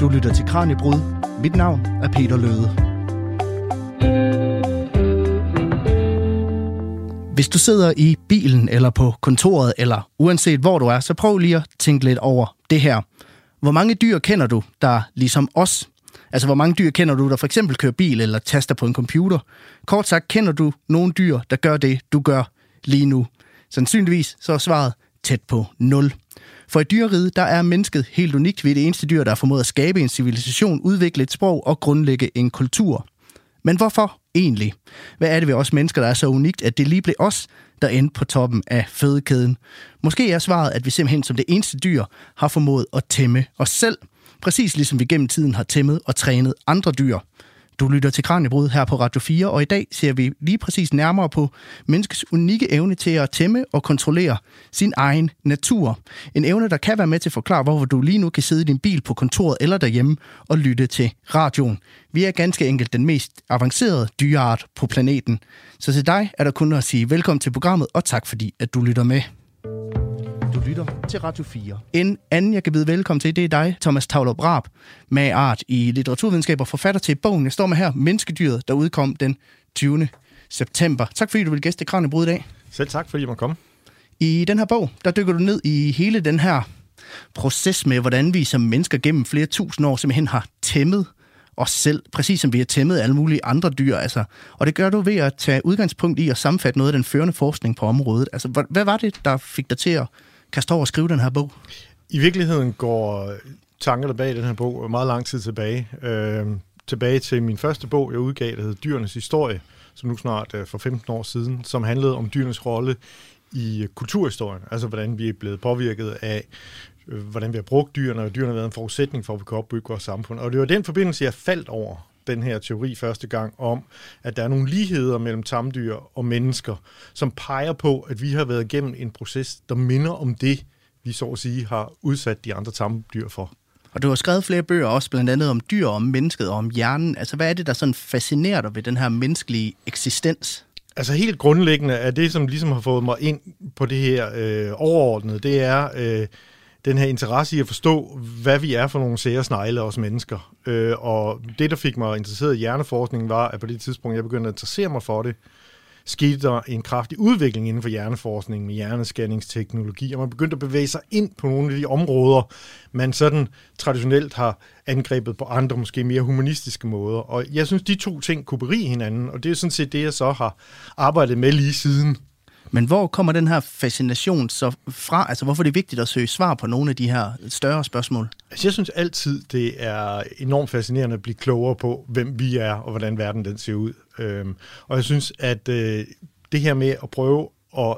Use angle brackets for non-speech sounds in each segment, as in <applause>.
Du lytter til Kranjebrud. Mit navn er Peter Løde. Hvis du sidder i bilen eller på kontoret, eller uanset hvor du er, så prøv lige at tænke lidt over det her. Hvor mange dyr kender du, der ligesom os? Altså, hvor mange dyr kender du, der for eksempel kører bil eller taster på en computer? Kort sagt, kender du nogle dyr, der gør det, du gør lige nu? Sandsynligvis så er svaret tæt på 0. For i dyreriget, der er mennesket helt unikt ved det eneste dyr, der har formået at skabe en civilisation, udvikle et sprog og grundlægge en kultur. Men hvorfor egentlig? Hvad er det ved os mennesker, der er så unikt, at det lige blev os, der endte på toppen af fødekæden? Måske er svaret, at vi simpelthen som det eneste dyr har formået at tæmme os selv, præcis ligesom vi gennem tiden har tæmmet og trænet andre dyr. Du lytter til Kranjebrud her på Radio 4, og i dag ser vi lige præcis nærmere på menneskets unikke evne til at tæmme og kontrollere sin egen natur. En evne, der kan være med til at forklare, hvorfor du lige nu kan sidde i din bil på kontoret eller derhjemme og lytte til radioen. Vi er ganske enkelt den mest avancerede dyreart på planeten. Så til dig er der kun at sige velkommen til programmet, og tak fordi, at du lytter med. Lytter til Radio 4. En anden, jeg kan byde velkommen til, det er dig, Thomas Tavler Brab, med art i litteraturvidenskab og forfatter til bogen. Jeg står med her, Menneskedyret, der udkom den 20. september. Tak fordi du vil gæste Kranjebrud i dag. Selv tak, fordi jeg måtte komme. I den her bog, der dykker du ned i hele den her proces med, hvordan vi som mennesker gennem flere tusind år simpelthen har tæmmet os selv, præcis som vi har tæmmet alle mulige andre dyr. Altså. Og det gør du ved at tage udgangspunkt i at sammenfatte noget af den førende forskning på området. Altså, hvad, hvad var det, der fik dig til at kan stå og skrive den her bog? I virkeligheden går tankerne bag den her bog meget lang tid tilbage. Øh, tilbage til min første bog, jeg udgav, der hed Dyrenes Historie, som nu snart øh, for 15 år siden, som handlede om dyrenes rolle i øh, kulturhistorien. Altså hvordan vi er blevet påvirket af, øh, hvordan vi har brugt dyrene, og dyrene har været en forudsætning for, at vi kan opbygge vores samfund. Og det var den forbindelse, jeg faldt over den her teori første gang om, at der er nogle ligheder mellem tamdyr og mennesker, som peger på, at vi har været igennem en proces, der minder om det, vi så at sige har udsat de andre tamdyr for. Og du har skrevet flere bøger også, blandt andet om dyr, om mennesket og om hjernen. Altså, hvad er det, der sådan fascinerer dig ved den her menneskelige eksistens? Altså helt grundlæggende er det, som ligesom har fået mig ind på det her øh, overordnede, det er øh, den her interesse i at forstå, hvad vi er for nogle sære snegle os mennesker. Øh, og det, der fik mig interesseret i hjerneforskning, var, at på det tidspunkt, jeg begyndte at interessere mig for det, skete der en kraftig udvikling inden for hjerneforskning med hjernescanningsteknologi, og man begyndte at bevæge sig ind på nogle af de områder, man sådan traditionelt har angrebet på andre, måske mere humanistiske måder. Og jeg synes, de to ting kunne berige hinanden, og det er sådan set det, jeg så har arbejdet med lige siden. Men hvor kommer den her fascination så fra? Altså, hvorfor er det vigtigt at søge svar på nogle af de her større spørgsmål? Altså, jeg synes altid, det er enormt fascinerende at blive klogere på, hvem vi er, og hvordan verden den ser ud. Øhm, og jeg synes, at øh, det her med at prøve at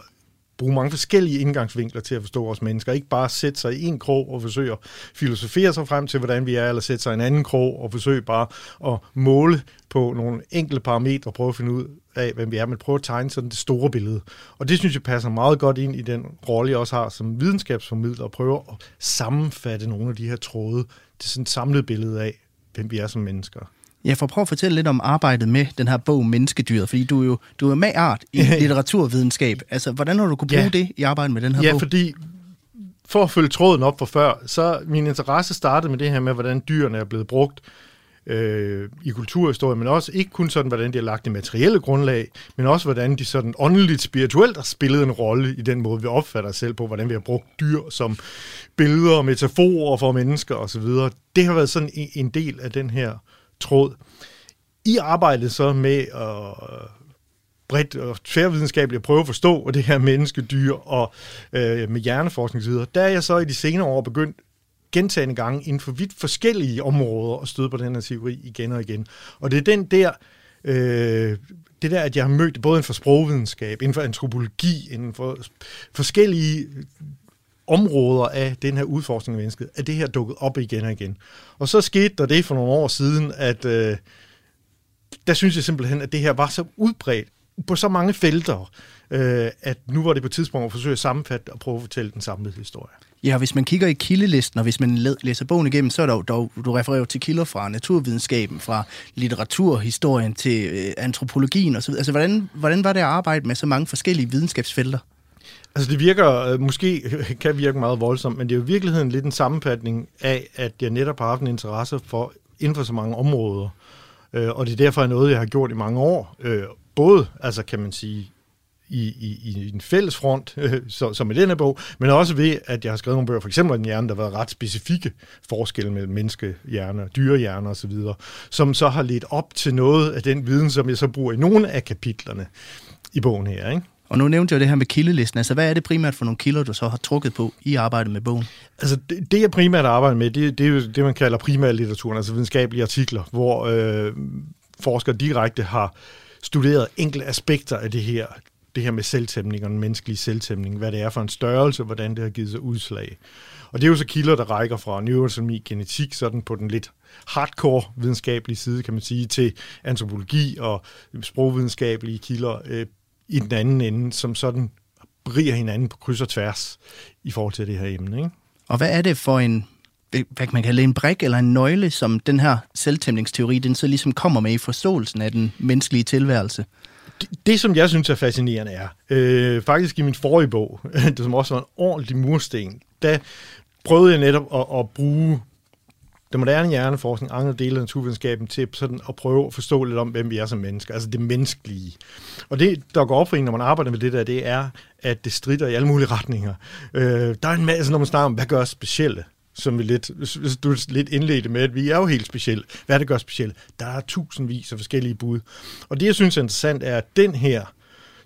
bruge mange forskellige indgangsvinkler til at forstå os mennesker. Ikke bare sætte sig i en krog og forsøge at filosofere sig frem til, hvordan vi er, eller sætte sig i en anden krog og forsøge bare at måle på nogle enkelte parametre og prøve at finde ud af, hvem vi er, men prøve at tegne sådan det store billede. Og det synes jeg passer meget godt ind i den rolle, jeg også har som videnskabsformidler, og prøve at sammenfatte nogle af de her tråde til sådan et samlet billede af, hvem vi er som mennesker. Jeg får prøve at fortælle lidt om arbejdet med den her bog Menneskedyret, fordi du er jo du er med art i <laughs> litteraturvidenskab. Altså, hvordan har du kunne bruge ja. det i arbejdet med den her ja, bog? Ja, fordi for at følge tråden op for før, så min interesse startede med det her med, hvordan dyrene er blevet brugt øh, i kulturhistorie, men også ikke kun sådan, hvordan de har lagt det materielle grundlag, men også hvordan de sådan åndeligt, spirituelt har spillet en rolle i den måde, vi opfatter os selv på, hvordan vi har brugt dyr som billeder og metaforer for mennesker osv. Det har været sådan en del af den her tråd. I arbejdet så med at øh, bredt og tværvidenskabeligt at prøve at forstå det her menneske, dyr og øh, med hjerneforskning osv., der er jeg så i de senere år begyndt gentagende gange inden for vidt forskellige områder og støde på den her teori igen og igen. Og det er den der, øh, det der, at jeg har mødt både inden for sprogvidenskab, inden for antropologi, inden for forskellige områder af den her udforskning af mennesket, at det her dukket op igen og igen. Og så skete der det for nogle år siden, at øh, der synes jeg simpelthen, at det her var så udbredt på så mange felter, øh, at nu var det på et tidspunkt at forsøge at sammenfatte og prøve at fortælle den samlede historie. Ja, hvis man kigger i kildelisten, og hvis man læser bogen igennem, så er der, der du refererer til kilder fra naturvidenskaben, fra litteraturhistorien til øh, antropologien osv. Altså, hvordan, hvordan var det at arbejde med så mange forskellige videnskabsfelter? Altså det virker, øh, måske <laughs> kan virke meget voldsomt, men det er jo i virkeligheden lidt en sammenfatning af, at jeg netop har haft en interesse for inden for så mange områder. Øh, og det er derfor noget, jeg har gjort i mange år. Øh, både, altså kan man sige, i, i, i en fælles front, øh, <laughs> så, som i denne bog, men også ved, at jeg har skrevet nogle bøger, for eksempel den hjerne, der har været ret specifikke forskelle mellem menneskehjerner, dyrehjerner osv., som så har ledt op til noget af den viden, som jeg så bruger i nogle af kapitlerne i bogen her. Ikke? Og nu nævnte jeg det her med kildelisten. Altså, hvad er det primært for nogle kilder, du så har trukket på i arbejdet med bogen? Altså, det, det jeg primært arbejder med, det, det er jo det, man kalder primærlitteraturen, altså videnskabelige artikler, hvor øh, forskere direkte har studeret enkelte aspekter af det her, det her med selvtæmning og den menneskelige selvtæmning, hvad det er for en størrelse, hvordan det har givet sig udslag. Og det er jo så kilder, der rækker fra neuroanatomi, genetik, sådan på den lidt hardcore videnskabelige side, kan man sige, til antropologi og sprogvidenskabelige kilder øh, i den anden ende, som sådan briger hinanden på kryds og tværs i forhold til det her emne. Ikke? Og hvad er det for en, hvad kan man kalde en brik eller en nøgle, som den her selvtæmningsteori, den så ligesom kommer med i forståelsen af den menneskelige tilværelse? Det, det som jeg synes er fascinerende er, øh, faktisk i min forrige bog, det <laughs> som også var en ordentlig mursten, der prøvede jeg netop at, at bruge den moderne hjerneforskning, andre dele af naturvidenskaben, til sådan at prøve at forstå lidt om, hvem vi er som mennesker, altså det menneskelige. Og det, der går op for en, når man arbejder med det der, det er, at det strider i alle mulige retninger. Øh, der er en masse, når man snakker om, hvad gør os specielle? som vi lidt, du lidt indledte med, at vi er jo helt specielle. Hvad er det gør specielt? Der er tusindvis af forskellige bud. Og det, jeg synes er interessant, er, at den her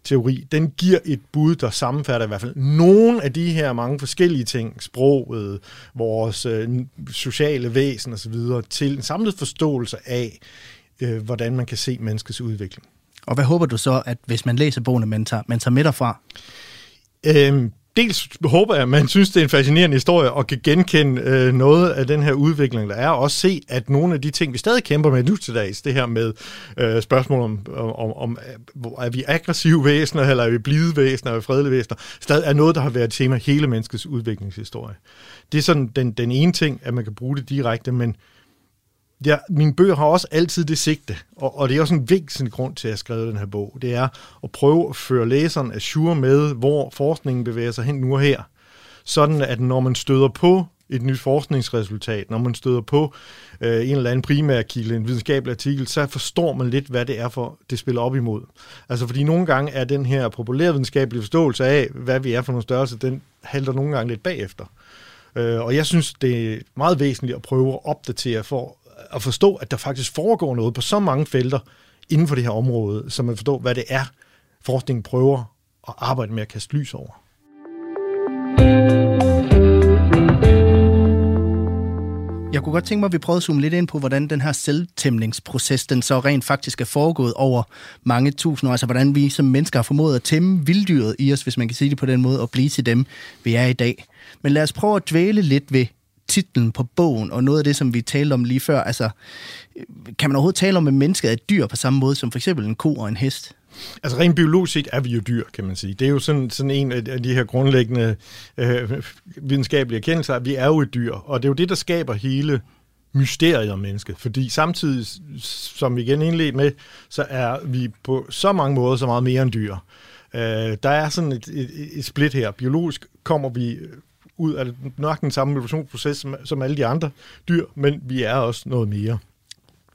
teori, den giver et bud, der sammenfatter i hvert fald nogle af de her mange forskellige ting, sproget, vores øh, sociale væsen osv., til en samlet forståelse af, øh, hvordan man kan se menneskets udvikling. Og hvad håber du så, at hvis man læser bogen, man tager, man tager med derfra? Øhm, dels håber jeg, at man synes, det er en fascinerende historie, og kan genkende øh, noget af den her udvikling, der er, og også se, at nogle af de ting, vi stadig kæmper med nu til dags, det her med øh, spørgsmål om, om, om, er vi aggressive væsener, eller er vi blide væsener, er vi fredelige væsener, stadig er noget, der har været tema hele menneskets udviklingshistorie. Det er sådan den, den ene ting, at man kan bruge det direkte, men ja, mine bøger har også altid det sigte, og, og det er også en vigtig grund til, at jeg har skrevet den her bog. Det er at prøve at føre læseren assure med, hvor forskningen bevæger sig hen nu og her. Sådan at når man støder på et nyt forskningsresultat, når man støder på øh, en eller anden primær kilde, en videnskabelig artikel, så forstår man lidt, hvad det er for, det spiller op imod. Altså fordi nogle gange er den her populære videnskabelige forståelse af, hvad vi er for nogle størrelse, den halter nogle gange lidt bagefter. Øh, og jeg synes, det er meget væsentligt at prøve at opdatere for at forstå, at der faktisk foregår noget på så mange felter inden for det her område, så man forstår, hvad det er, forskningen prøver at arbejde med at kaste lys over. Jeg kunne godt tænke mig, at vi prøvede at zoome lidt ind på, hvordan den her selvtæmningsproces, den så rent faktisk er foregået over mange tusinder år. Altså, hvordan vi som mennesker har formået at tæmme vilddyret i os, hvis man kan sige det på den måde, og blive til dem, vi er i dag. Men lad os prøve at dvæle lidt ved titlen på bogen, og noget af det, som vi talte om lige før, altså, kan man overhovedet tale om, at mennesket er et dyr på samme måde som for eksempel en ko og en hest? Altså rent biologisk set er vi jo dyr, kan man sige. Det er jo sådan, sådan en af de her grundlæggende øh, videnskabelige erkendelser, at vi er jo et dyr, og det er jo det, der skaber hele mysteriet om mennesket. Fordi samtidig, som vi igen indledte med, så er vi på så mange måder så meget mere end dyr. Øh, der er sådan et, et, et split her. Biologisk kommer vi ud af nok den samme evolutionsproces som, som alle de andre dyr, men vi er også noget mere.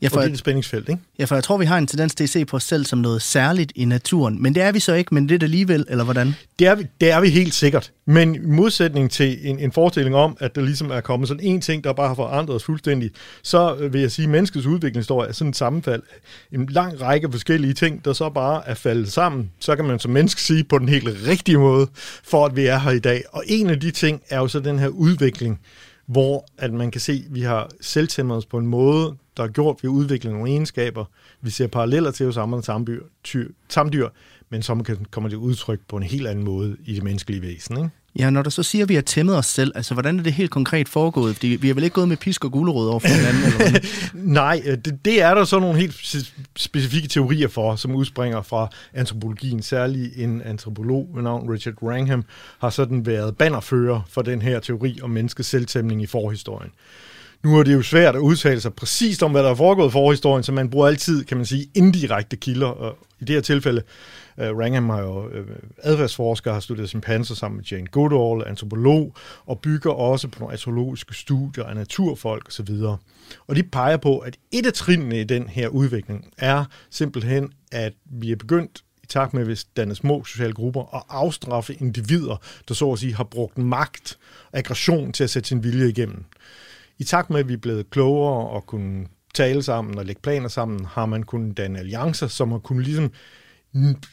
Ja, for, og det er et spændingsfelt, ikke? Ja, for jeg tror, vi har en tendens til at se på os selv som noget særligt i naturen. Men det er vi så ikke, men det er det alligevel, eller hvordan? Det er vi, det er vi helt sikkert. Men i modsætning til en, en forestilling om, at der ligesom er kommet sådan en ting, der bare har forandret os fuldstændig, så vil jeg sige, at menneskets udviklingshistorie er sådan et sammenfald. En lang række forskellige ting, der så bare er faldet sammen. Så kan man som menneske sige på den helt rigtige måde, for at vi er her i dag. Og en af de ting er jo så den her udvikling, hvor at man kan se, at vi har selvtæmmet os på en måde, der har gjort, vi har udviklet nogle egenskaber. Vi ser paralleller til hos andre samdyr, samdyr, men så kommer det udtryk på en helt anden måde i det menneskelige væsen. Ikke? Ja, når du så siger, at vi har tæmmet os selv, altså hvordan er det helt konkret foregået? Fordi vi har vel ikke gået med pisk og gulerod over for hinanden? eller <laughs> Nej, øh, det, det er der så nogle helt specifikke teorier for, som udspringer fra antropologien. Særligt en antropolog ved navn Richard Wrangham har sådan været bannerfører for den her teori om menneskets selvtæmning i forhistorien. Nu er det jo svært at udtale sig præcist om, hvad der er foregået for forhistorien, så man bruger altid, kan man sige, indirekte kilder. Og i det her tilfælde, øh, uh, Rangham har jo uh, øh, adfærdsforsker, har studeret chimpanser sammen med Jane Goodall, antropolog, og bygger også på nogle astrologiske studier af naturfolk osv. Og de peger på, at et af trinene i den her udvikling er simpelthen, at vi er begyndt i takt med, hvis danne små sociale grupper, at afstraffe individer, der så at sige har brugt magt og aggression til at sætte sin vilje igennem. I takt med, at vi er blevet klogere og kunne tale sammen og lægge planer sammen, har man kunnet danne alliancer, som har kunnet ligesom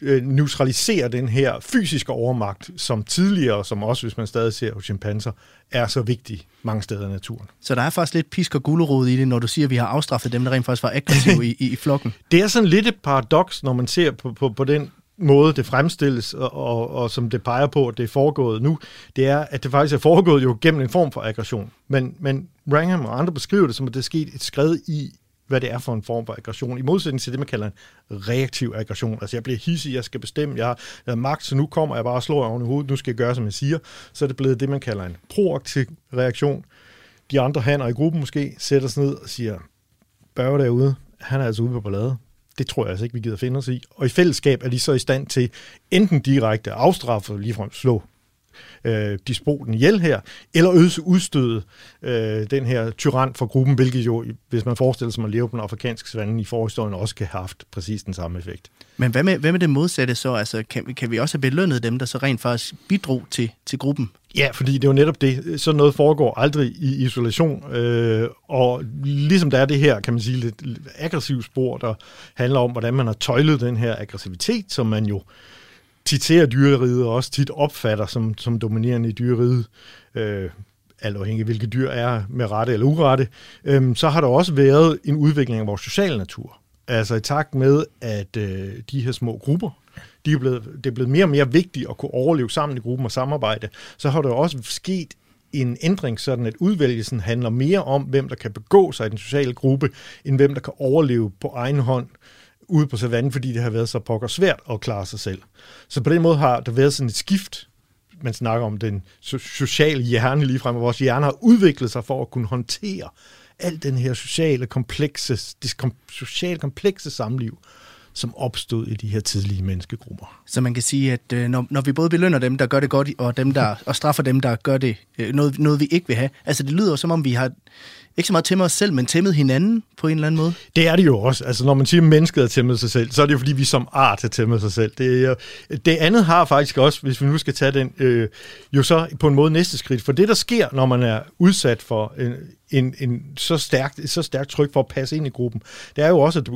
øh, neutralisere den her fysiske overmagt, som tidligere, som også hvis man stadig ser hos chimpanser, er så vigtig mange steder i naturen. Så der er faktisk lidt pisk og gulerod i det, når du siger, at vi har afstraffet dem, der rent faktisk var aggressive i, <laughs> i, i flokken. Det er sådan lidt et paradoks, når man ser på, på, på den måde, det fremstilles, og, og, og som det peger på, at det er foregået nu, det er, at det faktisk er foregået jo gennem en form for aggression. Men, men Rangham og andre beskriver det som, at det er sket et skred i, hvad det er for en form for aggression, i modsætning til det, man kalder en reaktiv aggression. Altså, jeg bliver hissig, jeg skal bestemme, jeg har, jeg har magt, så nu kommer jeg bare og slår oven i hovedet, nu skal jeg gøre, som jeg siger. Så er det blevet det, man kalder en proaktiv reaktion. De andre hanner i gruppen måske sætter sig ned og siger, Børge derude, han er altså ude på ballade det tror jeg altså ikke, vi gider finde os i. Og i fællesskab er de så i stand til enten direkte at afstraffe, ligefrem slå øh, despoten ihjel her, eller øse udstøde øh, den her tyran for gruppen, hvilket jo, hvis man forestiller sig, at man lever på den afrikanske svanden i forhistorien, også kan have haft præcis den samme effekt. Men hvad med, hvad med det modsatte så? Altså, kan, kan vi også have belønnet dem, der så rent faktisk bidrog til, til gruppen? Ja, fordi det er jo netop det. Sådan noget foregår aldrig i isolation. Øh, og ligesom der er det her, kan man sige, lidt aggressivt spor, der handler om, hvordan man har tøjlet den her aggressivitet, som man jo tit titerer dyreriget og også tit opfatter som, som dominerende i dyreriget. Øh, alt afhængig af hvilke dyr er med rette eller urette, øh, så har der også været en udvikling af vores sociale natur. Altså i takt med, at øh, de her små grupper, de er blevet, det er blevet mere og mere vigtigt at kunne overleve sammen i gruppen og samarbejde, så har der også sket en ændring, sådan at udvælgelsen handler mere om, hvem der kan begå sig i den sociale gruppe, end hvem der kan overleve på egen hånd ude på savannen, fordi det har været så pokker svært at klare sig selv. Så på den måde har der været sådan et skift, man snakker om den sociale hjerne lige frem, vores hjerne har udviklet sig for at kunne håndtere al den her sociale komplekse, det kom, sociale komplekse samliv, som opstod i de her tidlige menneskegrupper. Så man kan sige, at øh, når, når vi både belønner dem, der gør det godt, og dem der og straffer dem, der gør det øh, noget, noget, vi ikke vil have. Altså det lyder som om, vi har ikke så meget tæmme os selv, men tæmmet hinanden på en eller anden måde? Det er det jo også. Altså, når man siger, at mennesket har tæmmet sig selv, så er det jo, fordi vi som art har tæmmet sig selv. Det, er, det andet har faktisk også, hvis vi nu skal tage den, øh, jo så på en måde næste skridt. For det, der sker, når man er udsat for en, en, en så, stærkt, så stærkt tryk for at passe ind i gruppen, det er jo også, at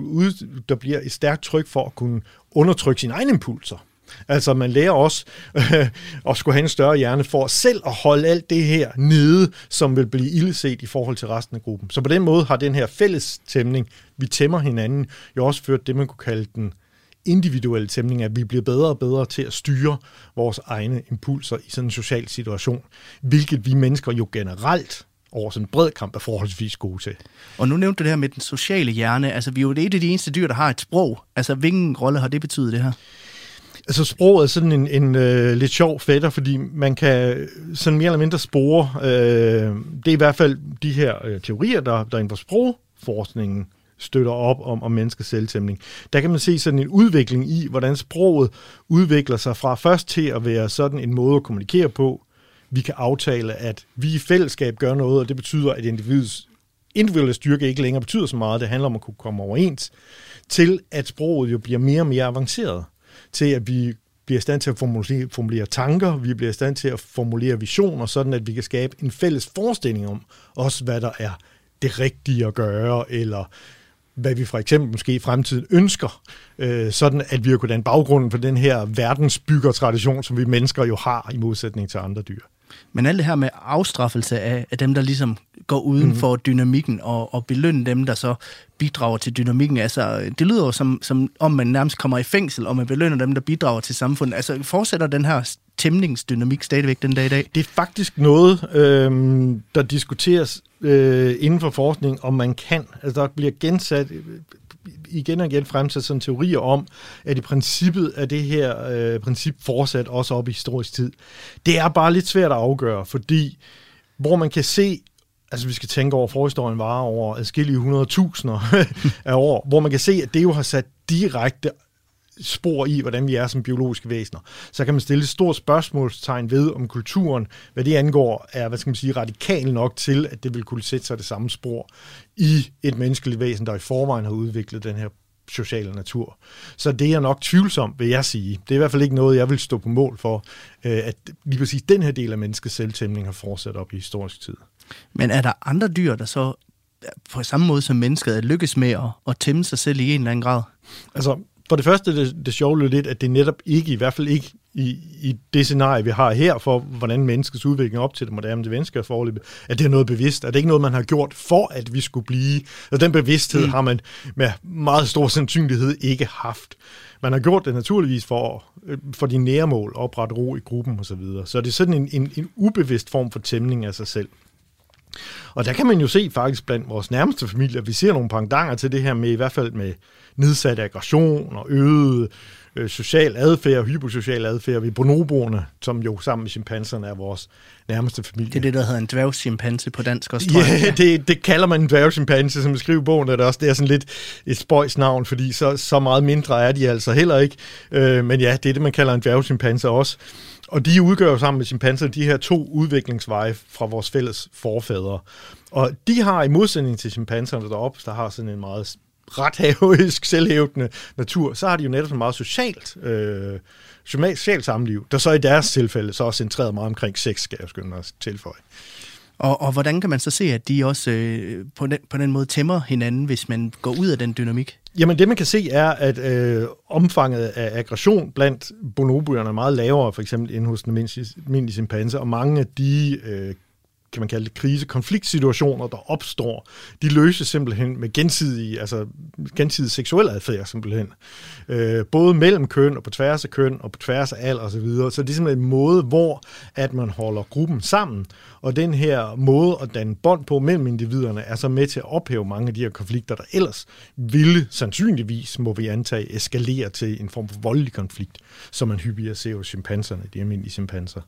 der bliver et stærkt tryk for at kunne undertrykke sine egne impulser. Altså man lærer også øh, <laughs> at skulle have en større hjerne for selv at holde alt det her nede, som vil blive illeset i forhold til resten af gruppen. Så på den måde har den her fælles tæmning, vi tæmmer hinanden, jo også ført det, man kunne kalde den individuelle tæmning, at vi bliver bedre og bedre til at styre vores egne impulser i sådan en social situation, hvilket vi mennesker jo generelt over sådan en bred kamp er forholdsvis gode til. Og nu nævnte du det her med den sociale hjerne. Altså, vi er jo et af de eneste dyr, der har et sprog. Altså, hvilken rolle har det betydet, det her? Altså sproget er sådan en, en øh, lidt sjov fætter, fordi man kan sådan mere eller mindre spore, øh, det er i hvert fald de her øh, teorier, der, der inden for sprogforskningen støtter op om, om menneskets selvtæmning. Der kan man se sådan en udvikling i, hvordan sproget udvikler sig fra først til at være sådan en måde at kommunikere på. Vi kan aftale, at vi i fællesskab gør noget, og det betyder, at individets individuelle styrke ikke længere betyder så meget. Det handler om at kunne komme overens, til at sproget jo bliver mere og mere avanceret til at vi bliver i stand til at formulere, formulere tanker, vi bliver i stand til at formulere visioner, sådan at vi kan skabe en fælles forestilling om også, hvad der er det rigtige at gøre, eller hvad vi for eksempel måske i fremtiden ønsker, øh, sådan at vi kan danne baggrunden for den her verdensbyggertradition, som vi mennesker jo har i modsætning til andre dyr. Men alt det her med afstraffelse af, af dem, der ligesom går uden mm. for dynamikken, og, og belønne dem, der så bidrager til dynamikken, altså det lyder jo som, som om man nærmest kommer i fængsel, og man belønner dem, der bidrager til samfundet. Altså fortsætter den her tæmningsdynamik stadigvæk den dag i dag? Det er faktisk noget, øh, der diskuteres øh, inden for forskning, om man kan. Altså der bliver gensat igen og igen fremsat sådan teorier om, at i princippet er det her øh, princip fortsat også op i historisk tid. Det er bare lidt svært at afgøre, fordi hvor man kan se altså vi skal tænke over, forhistorien var over adskillige 100.000 <laughs> af år, hvor man kan se, at det jo har sat direkte spor i, hvordan vi er som biologiske væsener. Så kan man stille et stort spørgsmålstegn ved, om kulturen, hvad det angår, er hvad skal man sige, radikal nok til, at det vil kunne sætte sig det samme spor i et menneskeligt væsen, der i forvejen har udviklet den her sociale natur. Så det er nok tvivlsomt, vil jeg sige. Det er i hvert fald ikke noget, jeg vil stå på mål for, øh, at lige præcis den her del af menneskets selvtæmning har fortsat op i historisk tid. Men er der andre dyr, der så på samme måde som mennesket lykkes med at, at tæmme sig selv i en eller anden grad? Altså, for det første, det, det sjove lidt, at det netop ikke, i hvert fald ikke i, i det scenarie, vi har her, for hvordan menneskets udvikling op til det moderne mennesker forløb, at det er noget bevidst, at det ikke er noget, man har gjort for, at vi skulle blive. Og den bevidsthed mm. har man med meget stor sandsynlighed ikke haft. Man har gjort det naturligvis for, for de nære at oprette ro i gruppen osv. Så, videre. så det er sådan en, en, en ubevidst form for tæmning af sig selv. Og der kan man jo se faktisk blandt vores nærmeste familier, vi ser nogle pangdanger til det her med, i hvert fald med nedsat aggression og øget øh, social adfærd, hyposocial adfærd ved bonoboerne, som jo sammen med chimpanserne er vores nærmeste familie. Det er det, der hedder en dværgchimpanse på dansk også, tror jeg. Ja, <laughs> det, det kalder man en dværgchimpanse, som skriver bogen, og det er også det er sådan lidt et spøjs navn, fordi så, så meget mindre er de altså heller ikke. Øh, men ja, det er det, man kalder en dværgchimpanse også. Og de udgør jo sammen med chimpanser de her to udviklingsveje fra vores fælles forfædre. Og de har i modsætning til chimpanserne deroppe, der har sådan en meget rethavisk, selvhævdende natur, så har de jo netop en meget socialt, øh, socialt samliv, der så i deres tilfælde så er centreret meget omkring sex, skal jeg skynde mig at tilføje. Og, og hvordan kan man så se, at de også øh, på, den, på den måde tæmmer hinanden, hvis man går ud af den dynamik? Jamen det man kan se er, at øh, omfanget af aggression blandt bonoboerne er meget lavere, for eksempel end hos den almindelige chimpanse, og mange af de øh, kan man kalde det, krise-konfliktsituationer, der opstår, de løses simpelthen med gensidig, altså gensidig seksuel adfærd simpelthen. Øh, både mellem køn og på tværs af køn og på tværs af alder osv. Så, videre. så det er simpelthen en måde, hvor at man holder gruppen sammen, og den her måde at danne bånd på mellem individerne er så med til at ophæve mange af de her konflikter, der ellers ville sandsynligvis, må vi antage, eskalere til en form for voldelig konflikt, som man hyppigere ser hos chimpanserne, de almindelige chimpanser.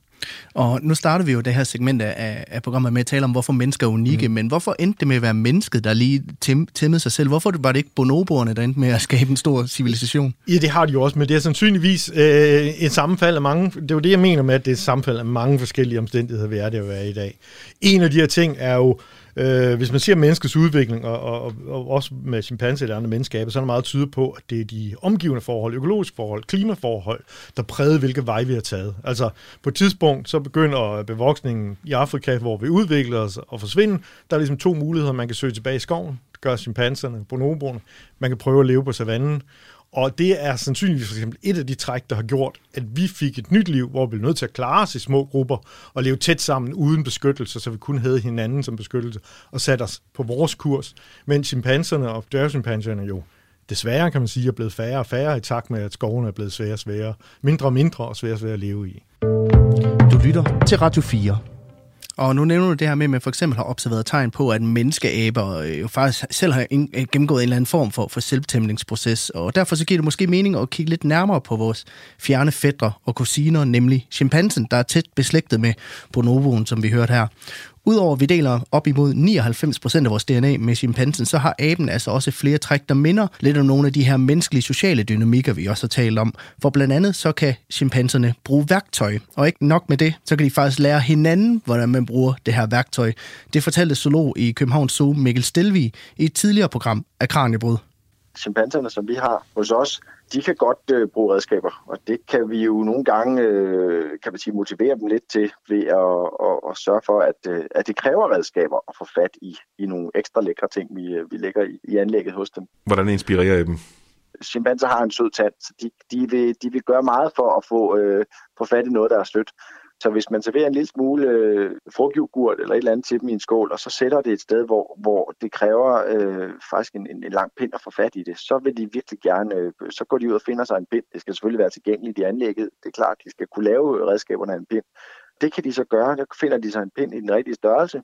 Og nu starter vi jo det her segment af, af programmet med at tale om, hvorfor mennesker er unikke, mm. men hvorfor endte det med at være mennesket, der lige tæm, tæmmede sig selv? Hvorfor var det ikke bonoboerne, der endte med at skabe en stor civilisation? Ja, det har de jo også, men det er sandsynligvis øh, et sammenfald af mange, det er jo det, jeg mener med, at det er et sammenfald af mange forskellige omstændigheder, vi er det jo er i dag. En af de her ting er jo, Øh, hvis man ser menneskets udvikling, og, og, og også med chimpanser eller andre menneskeaber, så er det meget tyder på, at det er de omgivende forhold, økologiske forhold, klimaforhold, der præger, hvilke vej vi har taget. Altså på et tidspunkt, så begynder bevoksningen i Afrika, hvor vi udvikler os og forsvinder. Der er ligesom to muligheder. Man kan søge tilbage i skoven, gør chimpanserne, bonoboerne. Man kan prøve at leve på savannen. Og det er sandsynligvis for eksempel et af de træk, der har gjort, at vi fik et nyt liv, hvor vi blev nødt til at klare os i små grupper og leve tæt sammen uden beskyttelse, så vi kun havde hinanden som beskyttelse og satte os på vores kurs. Men chimpanserne og dværgchimpanserne jo desværre, kan man sige, er blevet færre og færre i takt med, at skovene er blevet svære og svære. Mindre og mindre og svære og svære at leve i. Du lytter til Radio 4. Og nu nævner du det her med, at man for eksempel har observeret tegn på, at menneskeaber øh, jo faktisk selv har øh, gennemgået en eller anden form for, for selvtæmningsproces. Og derfor så giver det måske mening at kigge lidt nærmere på vores fjerne fædre og kusiner, nemlig chimpansen, der er tæt beslægtet med bonoboen, som vi hørte her. Udover at vi deler op imod 99% af vores DNA med chimpansen, så har aben altså også flere træk, der minder lidt om nogle af de her menneskelige sociale dynamikker, vi også har talt om. For blandt andet så kan chimpanserne bruge værktøj, og ikke nok med det, så kan de faktisk lære hinanden, hvordan man bruger det her værktøj. Det fortalte zoolog i Københavns Zoo Mikkel Stelvig i et tidligere program af Kranjebrud. Chimpanserne, som vi har hos os, de kan godt øh, bruge redskaber, og det kan vi jo nogle gange øh, kan man sige, motivere dem lidt til ved at, at, at sørge for, at, øh, at det kræver redskaber at få fat i, i nogle ekstra lækre ting, vi, øh, vi lægger i, i anlægget hos dem. Hvordan inspirerer I dem? Chimpanser har en sød tand, så de, de, vil, de vil gøre meget for at få, øh, få fat i noget, der er stødt. Så hvis man serverer en lille smule øh, frugtjogurt eller et eller andet til dem i en skål, og så sætter det et sted, hvor, hvor det kræver øh, faktisk en, en, en lang pind at få fat i det, så vil de virkelig gerne, øh, så går de ud og finder sig en pind. Det skal selvfølgelig være tilgængeligt i anlægget. Det er klart, de skal kunne lave øh, redskaberne af en pind. Det kan de så gøre. Der finder de sig en pind i den rigtige størrelse,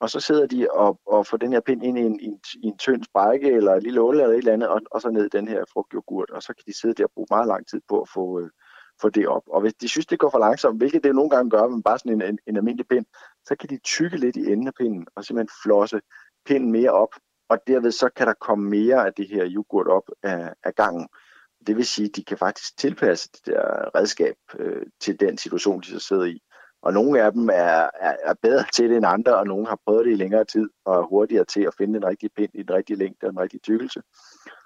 og så sidder de og, og får den her pind ind i en, i en, i en tynd sprække eller en lille åle eller et eller andet, og, og så ned den her frugtjogurt, og så kan de sidde der og bruge meget lang tid på at få, øh, få det op. Og hvis de synes, det går for langsomt, hvilket det nogle gange gør, men bare sådan en, en, en almindelig pind, så kan de tykke lidt i enden af pinden og simpelthen flosse pinden mere op, og derved så kan der komme mere af det her yoghurt op af, af gangen. Det vil sige, at de kan faktisk tilpasse det der redskab øh, til den situation, de så sidder i. Og nogle af dem er, er, er bedre til det end andre, og nogle har prøvet det i længere tid, og er hurtigere til at finde den rigtige pind i den rigtige længde og den rigtige tykkelse.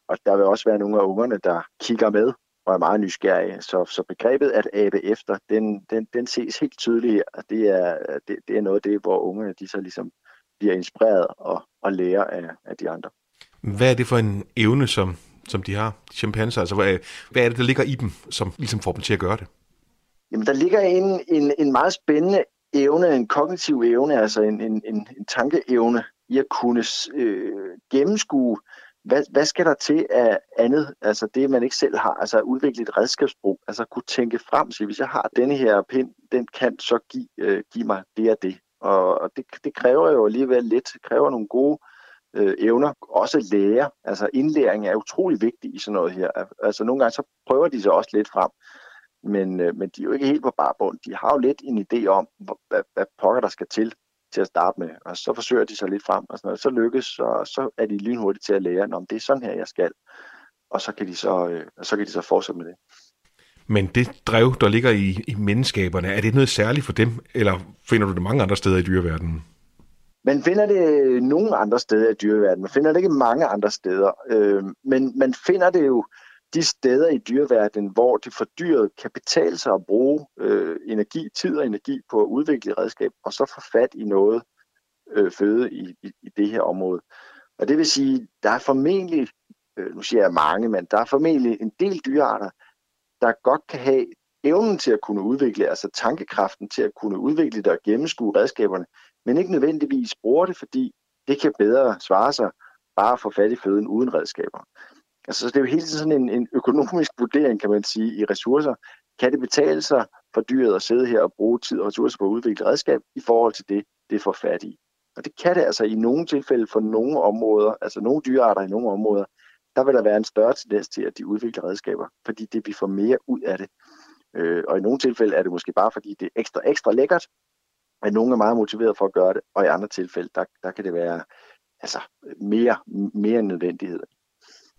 Og der vil også være nogle af ungerne, der kigger med og er meget nysgerrige. Så, så begrebet at abe efter, den, den, den ses helt tydeligt her. Det er, det, det er noget af det, hvor ungerne de så ligesom bliver inspireret og, og lærer af, af de andre. Hvad er det for en evne, som, som de har, chimpanser? Altså, hvad, hvad er det, der ligger i dem, som ligesom får dem til at gøre det? Jamen, der ligger en, en, en meget spændende evne, en kognitiv evne, altså en, en, en, en tankeevne i at kunne øh, gennemskue, hvad, hvad skal der til af andet, altså det, man ikke selv har, altså at udvikle et redskabsbrug, altså at kunne tænke frem til, hvis jeg har denne her pind, den kan så give, øh, give mig det og det. Og, og det, det kræver jo alligevel lidt, det kræver nogle gode øh, evner, også lære. Altså indlæring er utrolig vigtig i sådan noget her. Altså nogle gange så prøver de sig også lidt frem, men, øh, men de er jo ikke helt på barbund. De har jo lidt en idé om, hvad, hvad pokker der skal til til at starte med, og så forsøger de sig lidt frem, og sådan noget. så lykkes, og så er de lynhurtigt til at lære, om det er sådan her, jeg skal, og så kan de så, øh, så, kan de så fortsætte med det. Men det drev, der ligger i, i menneskaberne, er det noget særligt for dem, eller finder du det mange andre steder i dyreverdenen? Man finder det nogle andre steder i dyreverdenen. Man finder det ikke mange andre steder. Øh, men man finder det jo de steder i dyreverdenen, hvor det for dyret kan betale sig at bruge øh, energi, tid og energi på at udvikle redskab, og så få fat i noget øh, føde i, i, i det her område. Og det vil sige, der er formentlig, øh, nu siger jeg mange, men der er formentlig en del dyrearter, der godt kan have evnen til at kunne udvikle, altså tankekraften til at kunne udvikle det og gennemskue redskaberne, men ikke nødvendigvis bruger det, fordi det kan bedre svare sig bare at få fat i føden uden redskaber. Altså, så det er jo hele tiden sådan en, en økonomisk vurdering, kan man sige, i ressourcer. Kan det betale sig for dyret at sidde her og bruge tid og ressourcer på at udvikle redskab i forhold til det, det får fat i? Og det kan det altså i nogle tilfælde for nogle områder, altså nogle dyrearter i nogle områder, der vil der være en større tendens til, at de udvikler redskaber, fordi det vi får mere ud af det. Øh, og i nogle tilfælde er det måske bare, fordi det er ekstra, ekstra lækkert, at nogen er meget motiveret for at gøre det, og i andre tilfælde, der, der kan det være altså, mere, mere nødvendighed.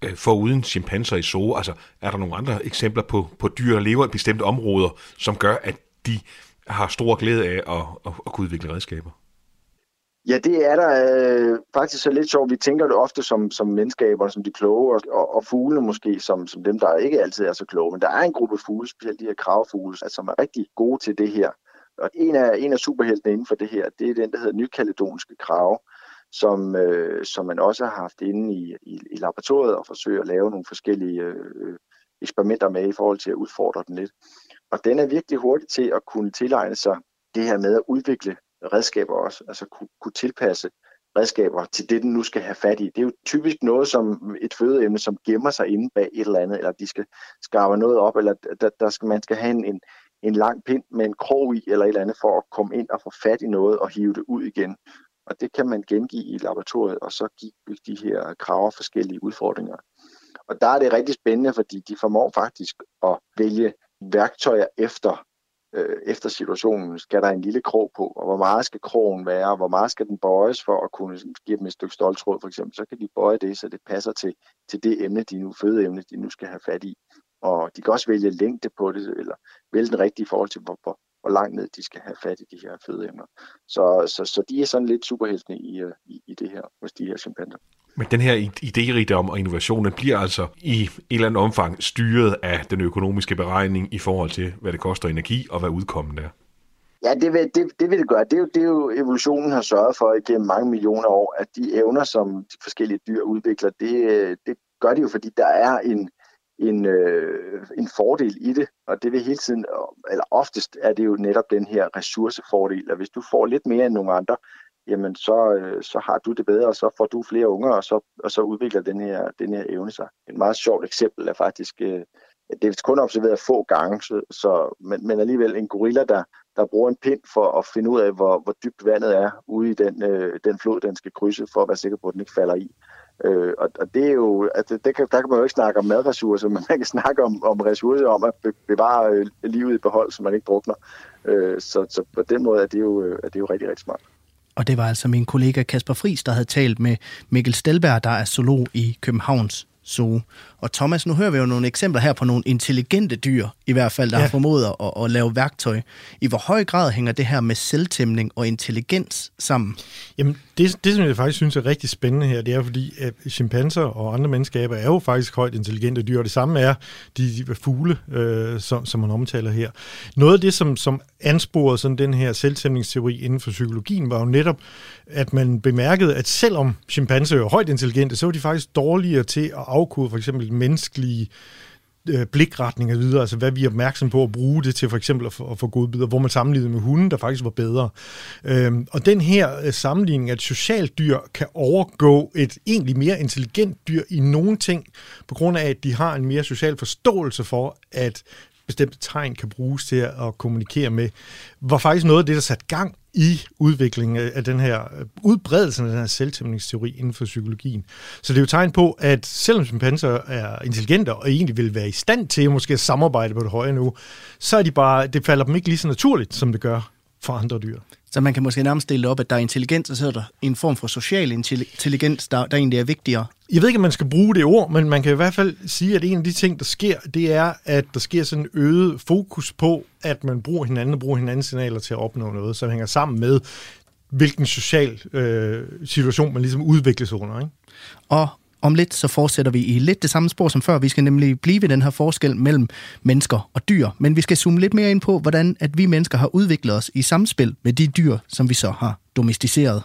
Øh, for uden chimpanser i zoo, altså er der nogle andre eksempler på, på dyr, der lever i bestemte områder, som gør, at de har stor glæde af at, at, at kunne udvikle redskaber? Ja, det er der øh, faktisk så lidt sjovt. Vi tænker det ofte som, som menneskaber, som de kloge, og, og, og fuglene måske som, som dem, der ikke altid er så kloge. Men der er en gruppe fugle, specielt de her kravfugle, altså, som er rigtig gode til det her. Og en af, en af superheltene inden for det her, det er den, der hedder nykaledonske krave, som, øh, som man også har haft inde i, i, i laboratoriet og forsøger at lave nogle forskellige øh, eksperimenter med i forhold til at udfordre den lidt. Og den er virkelig hurtig til at kunne tilegne sig det her med at udvikle redskaber også, altså kunne, kunne tilpasse redskaber til det, den nu skal have fat i. Det er jo typisk noget som et fødeemne, som gemmer sig inde bag et eller andet, eller de skal skarpe noget op, eller der, der skal, man skal have en, en, en lang pind med en krog i, eller et eller andet, for at komme ind og få fat i noget og hive det ud igen. Og det kan man gengive i laboratoriet, og så give de her kraver forskellige udfordringer. Og der er det rigtig spændende, fordi de formår faktisk at vælge værktøjer efter øh, efter situationen, skal der en lille krog på, og hvor meget skal krogen være, og hvor meget skal den bøjes for at kunne give dem et stykke stoltråd for eksempel, så kan de bøje det, så det passer til, til det emne, de nu, fødeemne, de nu skal have fat i. Og de kan også vælge længde på det, eller vælge den rigtige i forhold til, hvor, hvor, hvor langt ned de skal have fat i de her fødeemner. Så, så, så de er sådan lidt superheltene i, øh, i, i det her, hos de her chimpanser. Men den her idérigdom og innovation, den bliver altså i et eller andet omfang styret af den økonomiske beregning i forhold til, hvad det koster energi og hvad udkommen er. Ja, det vil det, det, vil det gøre. Det er, jo, det er jo evolutionen har sørget for igennem mange millioner år, at de evner, som de forskellige dyr udvikler, det, det gør de jo, fordi der er en, en, øh, en fordel i det, og det vil hele tiden, eller oftest er det jo netop den her ressourcefordel, at hvis du får lidt mere end nogle andre, jamen så, øh, så har du det bedre, og så får du flere unger, og så, og så udvikler den her, den her evne sig. Et meget sjovt eksempel er faktisk, øh, det er kun observeret få gange, så, så, men, men alligevel en gorilla, der, der bruger en pind for at finde ud af, hvor, hvor dybt vandet er ude i den, øh, den flod, den skal krydse, for at være sikker på, at den ikke falder i. Øh, og, og det er jo, altså, det kan, der kan man jo ikke snakke om madressourcer, <laughs> men man kan snakke om, om ressourcer, om at bevare øh, livet i behold, så man ikke drukner. Øh, så, så på den måde er det, jo, øh, er det jo rigtig, rigtig smart. Og det var altså min kollega Kasper Fris, der havde talt med Mikkel Stelberg, der er zoolog i Københavns Zoo. Og Thomas, nu hører vi jo nogle eksempler her på nogle intelligente dyr, i hvert fald, der ja. har formået at, at lave værktøj. I hvor høj grad hænger det her med selvtæmning og intelligens sammen? Jamen, det, det som jeg faktisk synes er rigtig spændende her, det er fordi, at chimpanser og andre menneskeaber er jo faktisk højt intelligente dyr, og det samme er de, de fugle, øh, som, som man omtaler her. Noget af det, som, som ansporede sådan den her selvtæmningsteori inden for psykologien, var jo netop, at man bemærkede, at selvom chimpanser er højt intelligente, så var de faktisk dårligere til at afkode for eksempel menneskelige øh, blikretning og videre, altså hvad vi er opmærksom på at bruge det til for eksempel at få, at få godbidder, hvor man sammenlignede med hunden, der faktisk var bedre. Øhm, og den her øh, sammenligning, at socialt dyr kan overgå et egentlig mere intelligent dyr i nogle ting, på grund af, at de har en mere social forståelse for, at bestemte tegn kan bruges til at kommunikere med, var faktisk noget af det, der satte gang i udviklingen af den her udbredelsen af den her selvtæmningsteori inden for psykologien. Så det er jo tegn på, at selvom chimpanser er intelligente og egentlig vil være i stand til måske at samarbejde på det høje nu, så er de bare, det falder dem ikke lige så naturligt, som det gør for andre dyr. Så man kan måske nærmest stille op, at der er intelligens, og så er der en form for social intelligens, der, der egentlig er vigtigere. Jeg ved ikke, om man skal bruge det ord, men man kan i hvert fald sige, at en af de ting, der sker, det er, at der sker sådan en øget fokus på, at man bruger hinanden og bruger hinandens signaler til at opnå noget, som hænger sammen med, hvilken social øh, situation man ligesom udvikles under. Ikke? Og om lidt, så fortsætter vi i lidt det samme spor som før. Vi skal nemlig blive ved den her forskel mellem mennesker og dyr. Men vi skal zoome lidt mere ind på, hvordan at vi mennesker har udviklet os i samspil med de dyr, som vi så har domesticeret.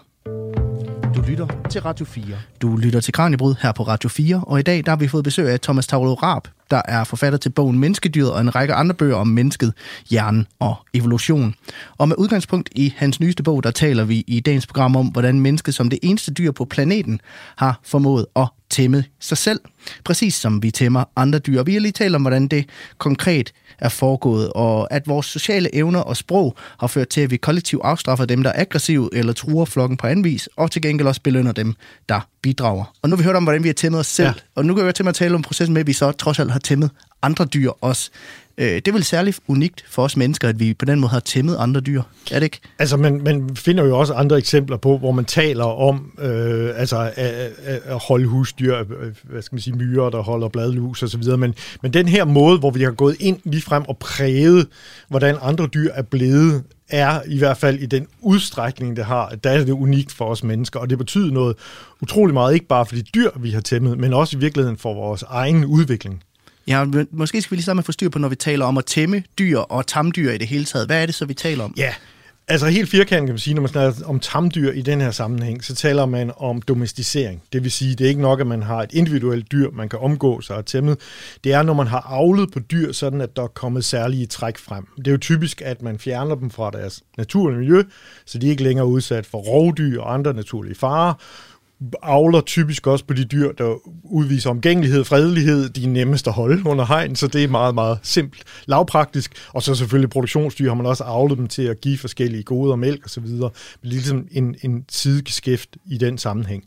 Du lytter til Radio 4. Du lytter til Kranjebrud her på Radio 4, og i dag der har vi fået besøg af Thomas Tavlo Raab, der er forfatter til bogen Menneskedyret og en række andre bøger om mennesket, hjernen og evolution. Og med udgangspunkt i hans nyeste bog, der taler vi i dagens program om, hvordan mennesket som det eneste dyr på planeten har formået at tæmme sig selv, præcis som vi tæmmer andre dyr. Vi har lige talt om, hvordan det konkret er foregået, og at vores sociale evner og sprog har ført til, at vi kollektivt afstraffer dem, der er aggressive eller truer flokken på anden vis, og til gengæld også belønner dem, der bidrager. Og nu har vi hørt om, hvordan vi har tæmmet os selv, ja. og nu kan jeg til at tale om processen med, at vi så trods alt har tæmmet andre dyr også. Øh, det er vel særligt unikt for os mennesker, at vi på den måde har tæmmet andre dyr. Er det ikke? Altså, man, man finder jo også andre eksempler på, hvor man taler om øh, altså, at, at holde husdyr, øh, hvad skal man sige, myrer, der holder bladlus og så videre. Men, men den her måde, hvor vi har gået ind lige frem og præget, hvordan andre dyr er blevet, er i hvert fald i den udstrækning, det har, der er det unikt for os mennesker, og det betyder noget utrolig meget, ikke bare for de dyr, vi har tæmmet, men også i virkeligheden for vores egen udvikling. Ja, måske skal vi lige starte med at få styr på, når vi taler om at tæmme dyr og tamdyr i det hele taget. Hvad er det så, vi taler om? Ja, Altså helt firkantet kan man sige, når man snakker om tamdyr i den her sammenhæng, så taler man om domesticering. Det vil sige, det er ikke nok, at man har et individuelt dyr, man kan omgå sig og tæmme. Det er, når man har avlet på dyr, sådan at der er kommet særlige træk frem. Det er jo typisk, at man fjerner dem fra deres naturlige miljø, så de er ikke længere udsat for rovdyr og andre naturlige farer, avler typisk også på de dyr, der udviser omgængelighed, fredelighed, de er nemmest at holde under hegn, så det er meget, meget simpelt, lavpraktisk. Og så selvfølgelig produktionsdyr har man også avlet dem til at give forskellige goder, mælk osv. Det er ligesom en, en sidegeskæft i den sammenhæng.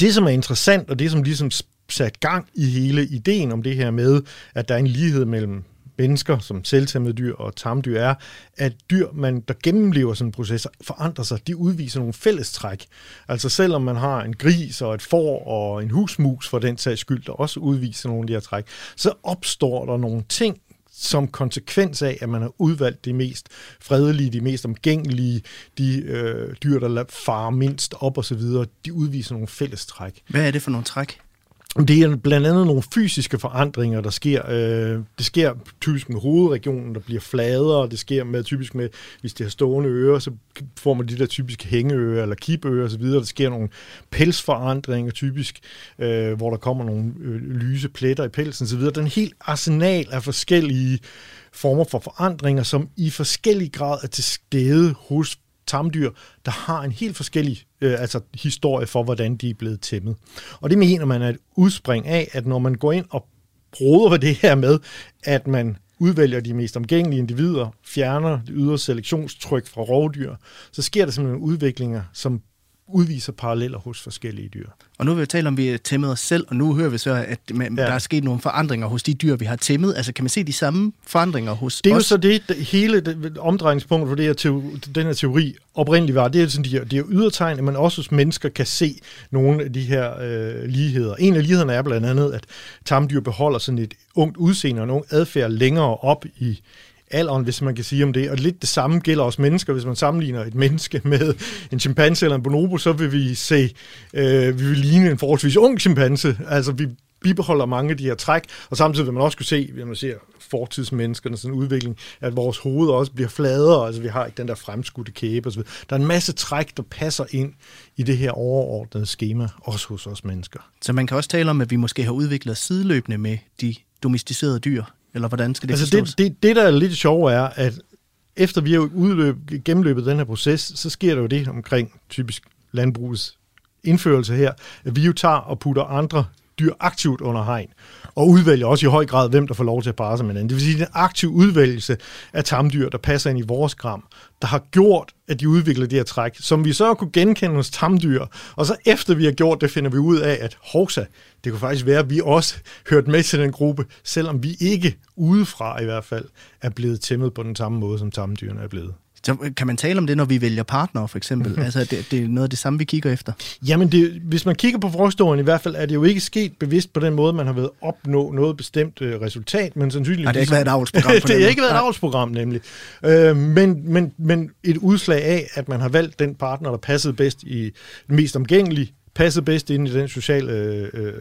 Det, som er interessant, og det, som ligesom sat gang i hele ideen om det her med, at der er en lighed mellem mennesker, som selvtæmmede dyr og tamdyr er, at dyr, man, der gennemlever sådan en proces, forandrer sig. De udviser nogle fællestræk. Altså selvom man har en gris og et får og en husmus for den sags skyld, der også udviser nogle af de her træk, så opstår der nogle ting, som konsekvens af, at man har udvalgt de mest fredelige, de mest omgængelige, de øh, dyr, der farer mindst op og så videre, de udviser nogle fællestræk. Hvad er det for nogle træk? Det er blandt andet nogle fysiske forandringer, der sker. Øh, det sker typisk med hovedregionen, der bliver fladere. Det sker med typisk med, hvis det har stående ører, så får man de der typiske hængeører eller kibører osv. Der sker nogle pelsforandringer typisk, øh, hvor der kommer nogle øh, lyse pletter i pelsen osv. Den helt arsenal af forskellige former for forandringer, som i forskellig grad er til stede hos tamdyr, der har en helt forskellig øh, altså historie for, hvordan de er blevet tæmmet. Og det mener man er et udspring af, at når man går ind og bruger det her med, at man udvælger de mest omgængelige individer, fjerner det ydre selektionstryk fra rovdyr, så sker der simpelthen udviklinger, som udviser paralleller hos forskellige dyr. Og nu vil vi tale om, at vi har tæmmet os selv, og nu hører vi så, at man, ja. der er sket nogle forandringer hos de dyr, vi har tæmmet. Altså kan man se de samme forandringer hos Det er os? jo så det, det hele det, omdrejningspunkt for det her teori, den her teori oprindeligt var. Det er sådan de her, de her ydertegn, at man også hos mennesker kan se nogle af de her øh, ligheder. En af lighederne er blandt andet, at tamdyr beholder sådan et ungt udseende og en ung adfærd længere op i alderen, hvis man kan sige om det. Og lidt det samme gælder også mennesker. Hvis man sammenligner et menneske <laughs> med en chimpanse eller en bonobo, så vil vi se, øh, vi vil ligne en forholdsvis ung chimpanse. Altså vi bibeholder mange af de her træk, og samtidig vil man også kunne se, når man ser fortidsmenneskernes sådan udvikling, at vores hoved også bliver fladere, altså vi har ikke den der fremskudte kæbe osv. Der er en masse træk, der passer ind i det her overordnede schema, også hos os mennesker. Så man kan også tale om, at vi måske har udviklet sideløbende med de domesticerede dyr, eller hvordan skal det altså forstås? det, det, det, der er lidt sjovt, er, at efter vi har udløb, gennemløbet den her proces, så sker der jo det omkring typisk landbrugets indførelse her, at vi jo tager og putter andre dyr aktivt under hegn, og udvælger også i høj grad, hvem der får lov til at parre sig med hinanden. Det vil sige, at en aktiv udvælgelse af tamdyr, der passer ind i vores gram, der har gjort, at de udvikler det her træk, som vi så kunne genkende hos tamdyr. Og så efter vi har gjort det, finder vi ud af, at hovsa, det kunne faktisk være, at vi også <laughs> hørte med til den gruppe, selvom vi ikke udefra i hvert fald er blevet tæmmet på den samme måde, som tamdyrene er blevet. Så kan man tale om det, når vi vælger partner, for eksempel? altså, det, det er noget af det samme, vi kigger efter. Jamen, det, hvis man kigger på forhistorien i hvert fald, er det jo ikke sket bevidst på den måde, man har været opnå noget bestemt øh, resultat, men sandsynligvis... Nej, det har ikke været et avlsprogram <laughs> det har ikke været et avlsprogram, nemlig. Øh, men, men, men et udslag af, at man har valgt den partner, der passede bedst i den mest omgængelige, passede bedst ind i den sociale øh, øh,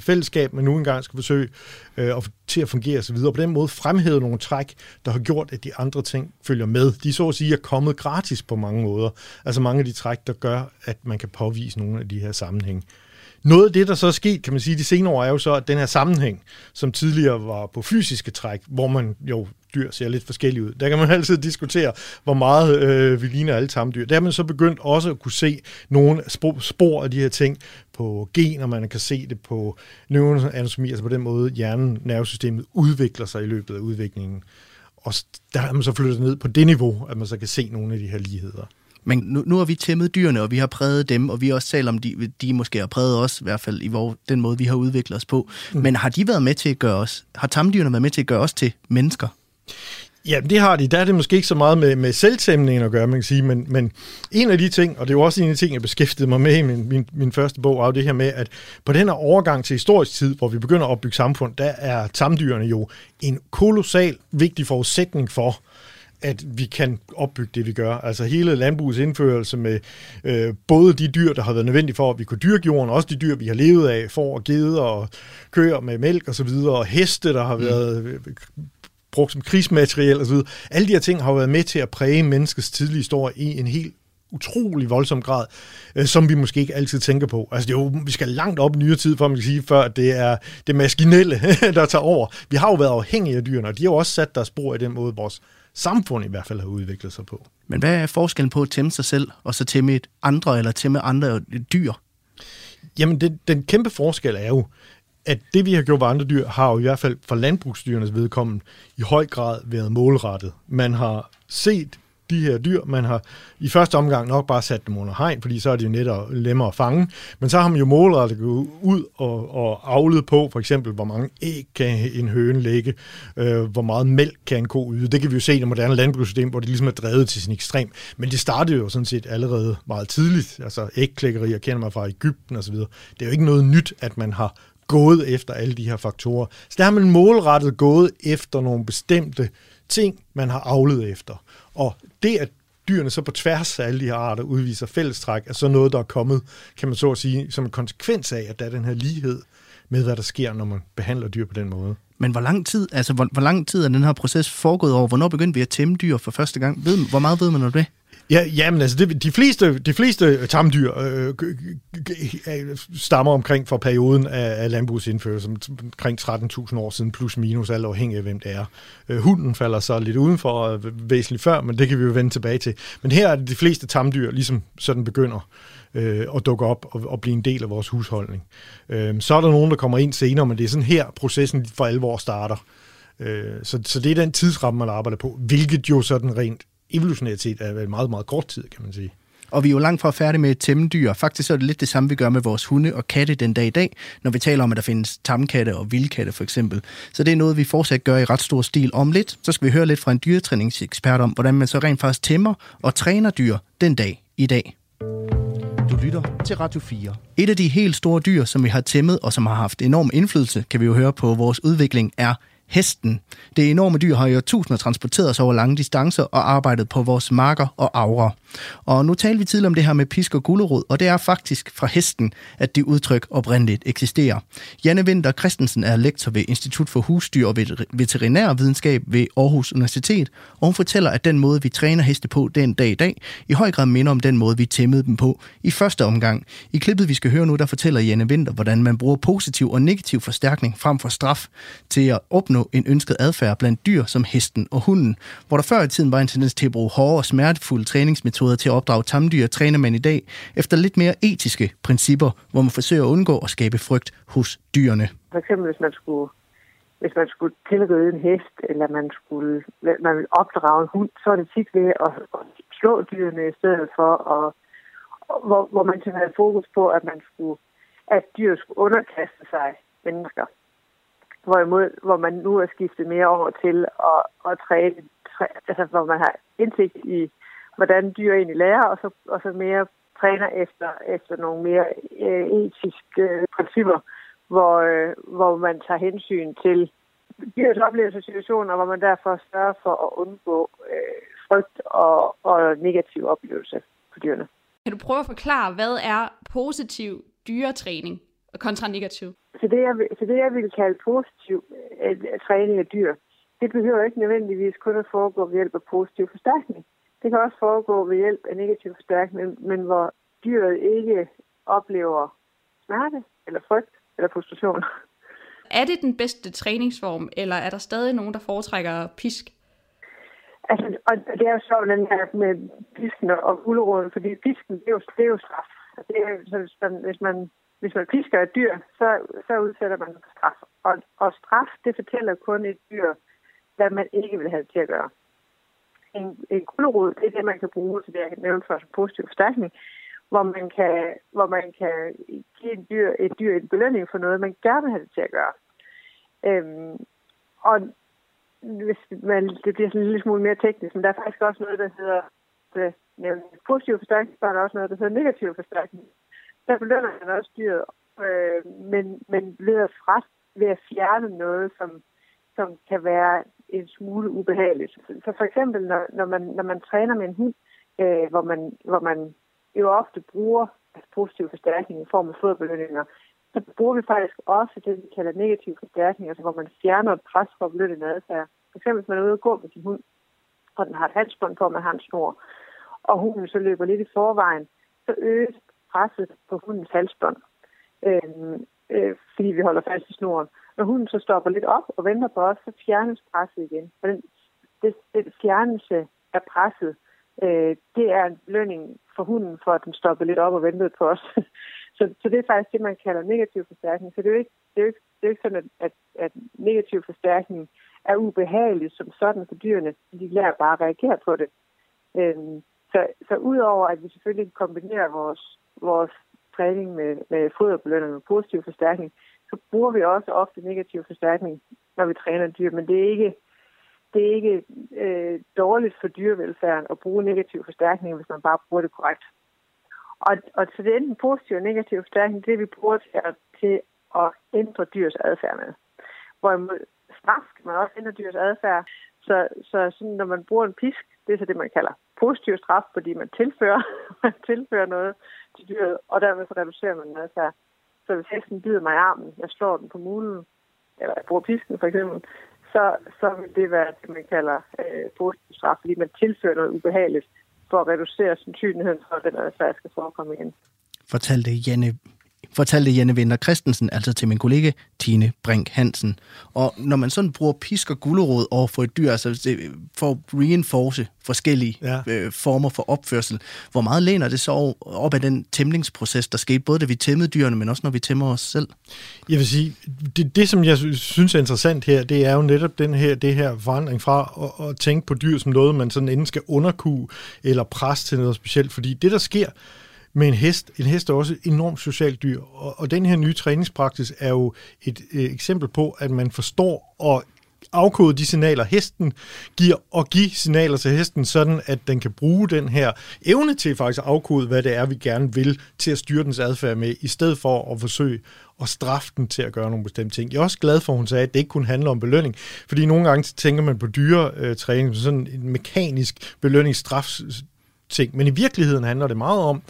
fællesskab, man nu engang skal forsøge øh, at, til at fungere osv. Og på den måde fremhæve nogle træk, der har gjort, at de andre ting følger med. De så at sige er kommet gratis på mange måder. Altså mange af de træk, der gør, at man kan påvise nogle af de her sammenhænge. Noget af det, der så er sket, kan man sige, de senere år, er jo så, at den her sammenhæng, som tidligere var på fysiske træk, hvor man jo dyr ser lidt forskellige ud. Der kan man altid diskutere, hvor meget øh, vi ligner alle tamdyr. Der er man så begyndt også at kunne se nogle spor, af de her ting på gener, man kan se det på neuroanatomi, altså på den måde hjernen, nervesystemet udvikler sig i løbet af udviklingen. Og der er man så flyttet ned på det niveau, at man så kan se nogle af de her ligheder. Men nu, nu har vi tæmmet dyrene, og vi har præget dem, og vi også talt om, de, de måske har præget os, i hvert fald i hvor, den måde, vi har udviklet os på. Mm. Men har de været med til at gøre os, har tamdyrene været med til at gøre os til mennesker? Ja, det har de. Der er det måske ikke så meget med, med selvtæmningen at gøre, man kan sige, men, men en af de ting, og det er jo også en af de ting, jeg beskæftigede mig med i min, min, min første bog, er jo det her med, at på den her overgang til historisk tid, hvor vi begynder at opbygge samfund, der er tamdyrene jo en kolossal vigtig forudsætning for, at vi kan opbygge det, vi gør. Altså hele landbrugets indførelse med øh, både de dyr, der har været nødvendige for, at vi kunne dyrke jorden, og også de dyr, vi har levet af, får og geder og køer med mælk og så videre, og heste, der har været øh, brugt som krigsmateriel osv. Alle de her ting har været med til at præge menneskets tidlige historie i en helt utrolig voldsom grad, øh, som vi måske ikke altid tænker på. Altså det er jo, vi skal langt op i nyere tid, for man kan sige, før det er det maskinelle, <laughs> der tager over. Vi har jo været afhængige af dyrene, og de har jo også sat deres spor i den måde, vores samfund i hvert fald har udviklet sig på. Men hvad er forskellen på at tæmme sig selv, og så tæmme et andre, eller tæmme andre dyr? Jamen, det, den kæmpe forskel er jo, at det, vi har gjort ved andre dyr, har jo i hvert fald for landbrugsdyrenes vedkommende i høj grad været målrettet. Man har set de her dyr, man har i første omgang nok bare sat dem under hegn, fordi så er de jo netop lemmere at fange. Men så har man jo målrettet gået ud og, og avlet på, for eksempel, hvor mange æg kan en høne lægge, øh, hvor meget mælk kan en ko yde. Det kan vi jo se i det moderne landbrugssystem, hvor det ligesom er drevet til sin ekstrem. Men det startede jo sådan set allerede meget tidligt. Altså ægklækkerier kender man fra Ægypten osv. Det er jo ikke noget nyt, at man har gået efter alle de her faktorer. Så der har man målrettet gået efter nogle bestemte ting, man har avlet efter. Og det, at dyrene så på tværs af alle de her arter udviser fællestræk, er så noget, der er kommet, kan man så at sige, som en konsekvens af, at der er den her lighed med, hvad der sker, når man behandler dyr på den måde. Men hvor lang tid, altså hvor, hvor lang tid er den her proces foregået over? Hvornår begyndte vi at tæmme dyr for første gang? Ved, hvor meget ved man om det? Ja, jamen altså, det, de, fleste, de fleste øh, tamdyr øh, stammer omkring fra perioden af, af landbrugsindførelse, omkring 13.000 år siden, plus minus, alt afhængig af, hvem det er. Øh, hunden falder så lidt udenfor, væsentligt før, men det kan vi jo vende tilbage til. Men her er det de fleste tamdyr, ligesom sådan begynder øh, at dukke op og, og blive en del af vores husholdning. Øh, så er der nogen, der kommer ind senere, men det er sådan her, processen for alvor starter. Øh, så, så det er den tidsramme, man arbejder på, hvilket jo sådan rent evolutionært set er meget, meget kort tid, kan man sige. Og vi er jo langt fra færdige med tæmmedyr. Faktisk er det lidt det samme, vi gør med vores hunde og katte den dag i dag, når vi taler om, at der findes tamkatte og vildkatte for eksempel. Så det er noget, vi fortsat gør i ret stor stil. Om lidt, så skal vi høre lidt fra en dyretræningsekspert om, hvordan man så rent faktisk tæmmer og træner dyr den dag i dag. Du lytter til Radio 4. Et af de helt store dyr, som vi har tæmmet og som har haft enorm indflydelse, kan vi jo høre på vores udvikling, er hesten. Det enorme dyr har jo tusinder transporteret os over lange distancer og arbejdet på vores marker og aura. Og nu talte vi tidligere om det her med pisk og gulerod, og det er faktisk fra hesten, at det udtryk oprindeligt eksisterer. Janne Winter Christensen er lektor ved Institut for Husdyr og Veterinærvidenskab ved Aarhus Universitet, og hun fortæller, at den måde, vi træner heste på den dag i dag, i høj grad minder om den måde, vi tæmmede dem på i første omgang. I klippet, vi skal høre nu, der fortæller Janne Winter, hvordan man bruger positiv og negativ forstærkning frem for straf til at opnå en ønsket adfærd blandt dyr som hesten og hunden. Hvor der før i tiden var en tendens til at bruge hårde og smertefulde træningsmetoder til at opdrage tamdyr, træner man i dag efter lidt mere etiske principper, hvor man forsøger at undgå at skabe frygt hos dyrene. For eksempel hvis man skulle hvis man skulle tilrøde en hest, eller man skulle man ville opdrage en hund, så er det tit ved at, at slå dyrene i stedet for, og, hvor, hvor man så havde fokus på, at man skulle, at dyr skulle underkaste sig mennesker. Hvorimod, hvor man nu er skiftet mere over til at, at træne, træ, altså hvor man har indsigt i hvordan dyr egentlig lærer, og så, og så mere træner efter, efter nogle mere øh, etiske øh, principper, hvor, øh, hvor man tager hensyn til dyrets oplevelse af situationer, hvor man derfor sørger for at undgå øh, frygt og, og negativ oplevelse for dyrene. Kan du prøve at forklare, hvad er positiv dyretræning kontra negativ? Så det, jeg, så det, jeg vil kalde positiv øh, træning af dyr, det behøver ikke nødvendigvis kun at foregå ved hjælp af positiv forstærkning. Det kan også foregå ved hjælp af negativ forstærkning, men hvor dyret ikke oplever smerte eller frygt eller frustration. Er det den bedste træningsform, eller er der stadig nogen, der foretrækker pisk? Altså, og det er jo sjovt, den her med pisken og guleroden, fordi pisken, det er jo, det er jo straf. Det er, så hvis, man, hvis, man, hvis man pisker et dyr, så, så udsætter man for straf. Og, og straf, det fortæller kun et dyr, hvad man ikke vil have det til at gøre en, en gulerod, det er det, man kan bruge til det, jeg nævnte for positiv forstærkning, hvor man kan, hvor man kan give et dyr, et dyr en belønning for noget, man gerne vil have det til at gøre. Øhm, og hvis man, det bliver sådan en lille smule mere teknisk, men der er faktisk også noget, der hedder øh, det, nævnt, positiv forstærkning, så er der også noget, der hedder negativ forstærkning. Der belønner man også dyret, øh, men, men leder fra, ved at fjerne noget, som, som kan være en smule ubehageligt. Så for eksempel, når, når, man, når man træner med en hund, øh, hvor, man, hvor man jo ofte bruger altså positiv forstærkning i form af foderbelønninger, så bruger vi faktisk også det, vi kalder negativ forstærkning, altså hvor man fjerner et pres for at belønne en adfærd. For eksempel, hvis man er ude og gå med sin hund, og den har et halsbånd på, og man har en snor, og hunden så løber lidt i forvejen, så øges presset på hundens halsbånd, øh, øh, fordi vi holder fast i snoren. Når hunden så stopper lidt op og venter på os, så fjernes presset igen. Og den, det, det fjernelse af presset, øh, det er en lønning for hunden, for at den stopper lidt op og venter på os. <laughs> så, så det er faktisk det, man kalder negativ forstærkning. Så det er jo ikke, det er jo ikke, det er ikke sådan, at, at, at negativ forstærkning er ubehageligt som sådan for dyrene. De lærer bare at reagere på det. Øh, så, så udover at vi selvfølgelig kombinerer vores, vores træning med, med foderbelønning og positiv forstærkning, så bruger vi også ofte negativ forstærkning, når vi træner dyr, men det er ikke, det er ikke øh, dårligt for dyrevelfærden at bruge negativ forstærkning, hvis man bare bruger det korrekt. Og, og så det er enten positiv og negativ forstærkning, det vi bruger til at, til at ændre dyrs adfærd med. Hvorimod straf kan man også ændre dyrs adfærd. Så, så sådan, når man bruger en pisk, det er så det, man kalder positiv straf, fordi man tilfører, <laughs> man tilfører noget til dyret, og dermed så reducerer man adfærd. Så hvis hesten bider mig i armen, jeg slår den på mulen, eller jeg bruger pisken for eksempel, så, så vil det være det, man kalder øh, positiv straf, fordi man tilfører noget ubehageligt for at reducere sandsynligheden for, at den adfærd skal forekomme igen. Fortalte Janne fortalte Janne Vinter Christensen altså til min kollega Tine Brink Hansen. Og når man sådan bruger pisk og gulerod over for et dyr, altså for at reinforce forskellige ja. øh, former for opførsel, hvor meget læner det så op af den tæmningsproces, der skete, både da vi tæmmede dyrene, men også når vi tæmmer os selv? Jeg vil sige, det, det som jeg synes er interessant her, det er jo netop den her, det her forandring fra at, at tænke på dyr som noget, man sådan enten skal underkue eller presse til noget specielt, fordi det, der sker, men en hest. En hest er også et enormt socialt dyr, og, og den her nye træningspraksis er jo et, øh, eksempel på, at man forstår og afkode de signaler, hesten giver, og give signaler til hesten, sådan at den kan bruge den her evne til faktisk at afkode, hvad det er, vi gerne vil, til at styre dens adfærd med, i stedet for at forsøge at straffe den til at gøre nogle bestemte ting. Jeg er også glad for, at hun sagde, at det ikke kun handler om belønning, fordi nogle gange tænker man på dyretræning øh, som sådan en mekanisk belønningsstraf ting, men i virkeligheden handler det meget om,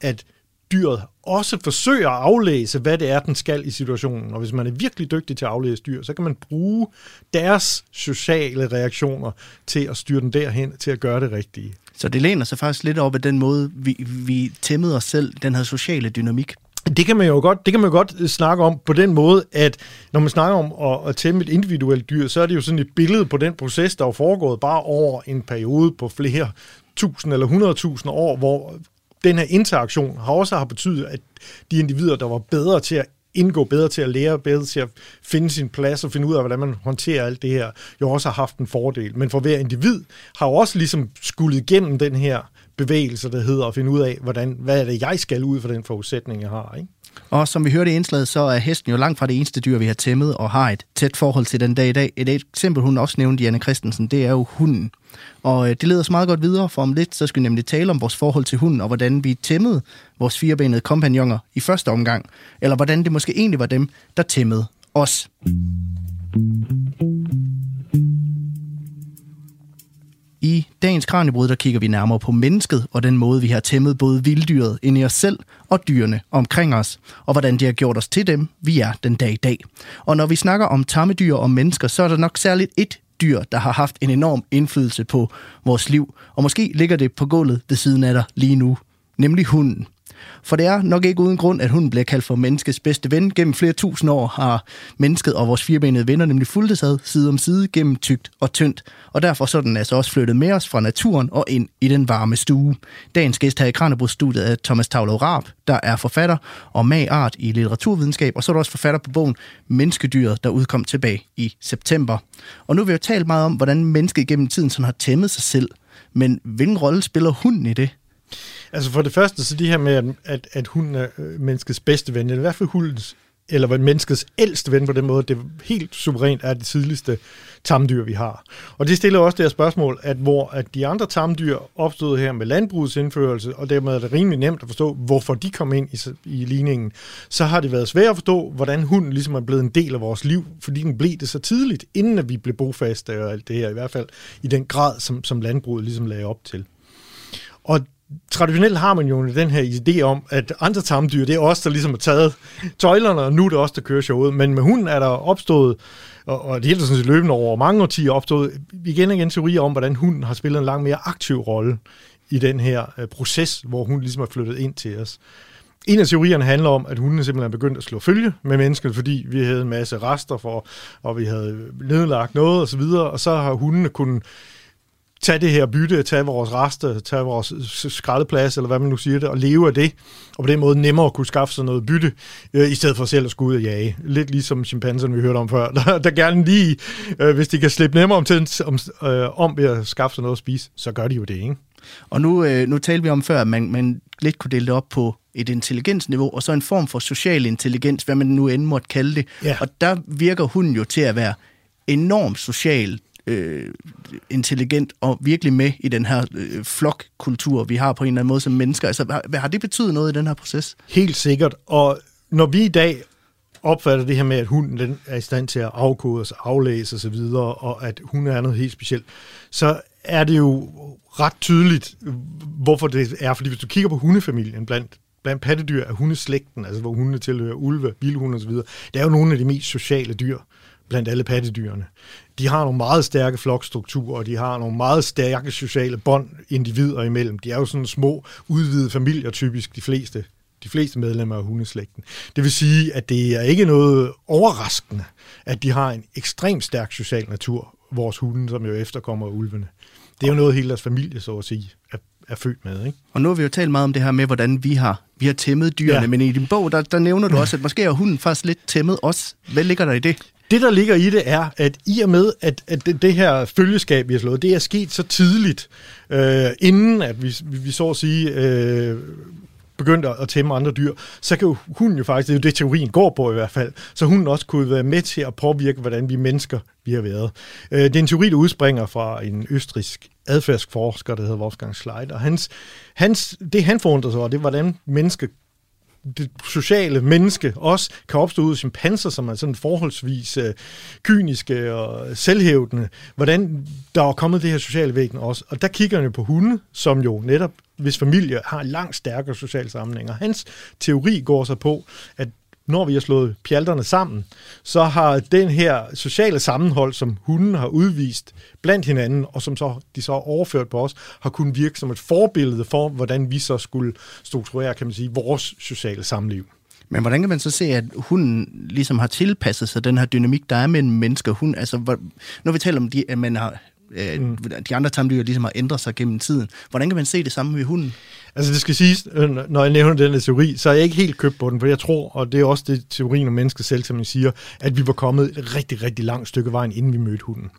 at dyret også forsøger at aflæse, hvad det er, den skal i situationen. Og hvis man er virkelig dygtig til at aflæse dyr, så kan man bruge deres sociale reaktioner til at styre den derhen, til at gøre det rigtige. Så det læner sig faktisk lidt op af den måde, vi, vi tæmmede os selv, den her sociale dynamik. Det kan man jo godt, det kan man godt snakke om på den måde, at når man snakker om at, at tæmme et individuelt dyr, så er det jo sådan et billede på den proces, der er foregået bare over en periode på flere tusind eller hundredtusind år, hvor den her interaktion har også har betydet, at de individer, der var bedre til at indgå bedre til at lære, bedre til at finde sin plads og finde ud af, hvordan man håndterer alt det her, jo også har haft en fordel. Men for hver individ har jo også ligesom skulle igennem den her bevægelse, der hedder at finde ud af, hvordan, hvad er det, jeg skal ud for den forudsætning, jeg har. Ikke? Og som vi hørte i indslaget, så er hesten jo langt fra det eneste dyr, vi har tæmmet og har et tæt forhold til den dag i dag. Et eksempel, hun også nævnte, Janne Christensen, det er jo hunden. Og øh, det leder os meget godt videre, for om lidt, så skal vi nemlig tale om vores forhold til hunden, og hvordan vi tæmmede vores firebenede kompagnoner i første omgang, eller hvordan det måske egentlig var dem, der tæmmede os. I dagens Kranjebrud, der kigger vi nærmere på mennesket og den måde, vi har tæmmet både vilddyret ind i os selv og dyrene omkring os, og hvordan de har gjort os til dem, vi er den dag i dag. Og når vi snakker om tamme dyr og mennesker, så er der nok særligt et dyr, der har haft en enorm indflydelse på vores liv, og måske ligger det på gulvet ved siden af dig lige nu, nemlig hunden. For det er nok ikke uden grund, at hunden bliver kaldt for menneskets bedste ven. Gennem flere tusind år har mennesket og vores firebenede venner nemlig fulgtes ad side om side gennem tygt og tyndt. Og derfor så er den altså også flyttet med os fra naturen og ind i den varme stue. Dagens gæst her i Kranjebrudstudiet er Thomas Tavlov Raab, der er forfatter og magart i litteraturvidenskab, og så er du også forfatter på bogen Menneskedyret, der udkom tilbage i september. Og nu vil jeg tale meget om, hvordan mennesket gennem tiden sådan har tæmmet sig selv. Men hvilken rolle spiller hunden i det? Altså for det første, så det her med, at, at, hunden er øh, menneskets bedste ven, eller i hvert fald hundens, eller menneskets ældste ven på den måde, det helt suverænt er det tidligste tamdyr, vi har. Og det stiller også det her spørgsmål, at hvor at de andre tamdyr opstod her med landbrugets indførelse, og dermed er det rimelig nemt at forstå, hvorfor de kom ind i, i ligningen, så har det været svært at forstå, hvordan hunden ligesom er blevet en del af vores liv, fordi den blev det så tidligt, inden at vi blev bofaste og alt det her, i hvert fald i den grad, som, som landbruget ligesom lagde op til. Og traditionelt har man jo den her idé om, at andre tamdyr, det er os, der ligesom har taget tøjlerne, og nu er det os, der kører showet. Men med hunden er der opstået, og, og det er sådan set løbende over mange årtier opstået, igen og igen teorier om, hvordan hunden har spillet en langt mere aktiv rolle i den her øh, proces, hvor hun ligesom er flyttet ind til os. En af teorierne handler om, at hundene simpelthen er begyndt at slå følge med mennesket, fordi vi havde en masse rester for, og vi havde nedlagt noget osv., og, og så har hundene kunnet tage det her bytte, tage vores rester, tage vores skraldeplads, eller hvad man nu siger det, og leve af det, og på den måde nemmere at kunne skaffe sig noget bytte, øh, i stedet for selv at skulle ud og jage. Lidt ligesom chimpanserne, vi hørte om før, <laughs> der, der gerne lige, øh, hvis de kan slippe nemmere om, til, om, øh, om ved at skaffe sig noget at spise, så gør de jo det, ikke? Og nu, øh, nu talte vi om før, at man, man lidt kunne dele det op på et intelligensniveau, og så en form for social intelligens, hvad man nu end måtte kalde det. Ja. Og der virker hunden jo til at være enormt social øh, intelligent og virkelig med i den her øh, flokkultur, vi har på en eller anden måde som mennesker. Altså, hvad har det betydet noget i den her proces? Helt sikkert, og når vi i dag opfatter det her med, at hunden den er i stand til at afkode os, aflæse osv., og, og at hun er noget helt specielt, så er det jo ret tydeligt, hvorfor det er. Fordi hvis du kigger på hundefamilien blandt blandt pattedyr er hundeslægten, altså hvor hundene tilhører ulve, vildhunde osv., det er jo nogle af de mest sociale dyr blandt alle pattedyrene. De har nogle meget stærke flokstrukturer, og de har nogle meget stærke sociale bånd individer imellem. De er jo sådan små, udvidede familier typisk, de fleste de fleste medlemmer af hundeslægten. Det vil sige, at det er ikke noget overraskende, at de har en ekstremt stærk social natur, vores hunde, som jo efterkommer ulvene. Det er jo noget, hele deres familie, så at sige, er, er født med. Ikke? Og nu har vi jo talt meget om det her med, hvordan vi har, vi har tæmmet dyrene, ja. men i din bog, der, der nævner du også, at måske er hunden faktisk lidt tæmmet også. Hvad ligger der i det? Det, der ligger i det, er, at i og med, at, at det, det her følgeskab, vi har slået, det er sket så tidligt, øh, inden at vi, vi så at sige øh, begyndte at tæmme andre dyr, så kan jo hunden jo faktisk, det er jo det teorien går på i hvert fald, så hunden også kunne være med til at påvirke, hvordan vi mennesker vi har været. Øh, det er en teori, der udspringer fra en østrisk adfærdsforsker, der hedder Wolfgang Schleid, og hans, hans, det han forundrer sig over, det er, hvordan mennesker det sociale menneske også kan opstå ud af chimpanser, som er sådan forholdsvis øh, kyniske og selvhævdende. Hvordan der er kommet det her sociale væggen også. Og der kigger han jo på hunde, som jo netop, hvis familie har langt stærkere sociale sammenhæng. Hans teori går så på, at når vi har slået pjalterne sammen, så har den her sociale sammenhold, som hunden har udvist blandt hinanden, og som så, de så har overført på os, har kunnet virke som et forbillede for, hvordan vi så skulle strukturere, kan man sige, vores sociale samliv. Men hvordan kan man så se, at hunden ligesom har tilpasset sig den her dynamik, der er mellem mennesker og hund? Altså, når vi taler om, de, at man har, øh, mm. de andre tamdyr ligesom har ændret sig gennem tiden, hvordan kan man se det samme ved hunden? Altså det skal siges, øh, når jeg nævner den teori, så er jeg ikke helt købt på den, for jeg tror, og det er også det teorien om mennesket selv, som siger, at vi var kommet et rigtig, rigtig langt stykke vejen, inden vi mødte hunden.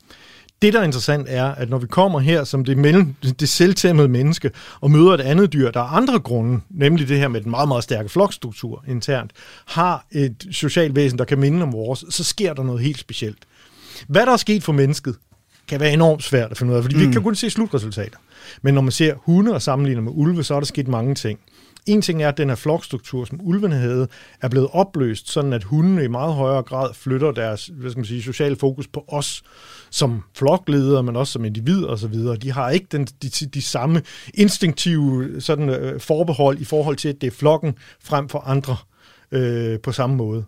Det, der er interessant, er, at når vi kommer her som det, mellem, det selvtæmmede menneske og møder et andet dyr, der er andre grunde, nemlig det her med den meget, meget stærke flokstruktur internt, har et socialt væsen, der kan minde om vores, så sker der noget helt specielt. Hvad der er sket for mennesket, kan være enormt svært at finde ud af, fordi mm. vi kan kun se slutresultater. Men når man ser hunde og sammenligner med ulve, så er der sket mange ting. En ting er, at den her flokstruktur, som ulvene havde, er blevet opløst, sådan at hundene i meget højere grad flytter deres hvad skal man sige, sociale fokus på os som flokledere, men også som individer osv. De har ikke den, de, de samme instinktive sådan, øh, forbehold i forhold til, at det er flokken frem for andre øh, på samme måde.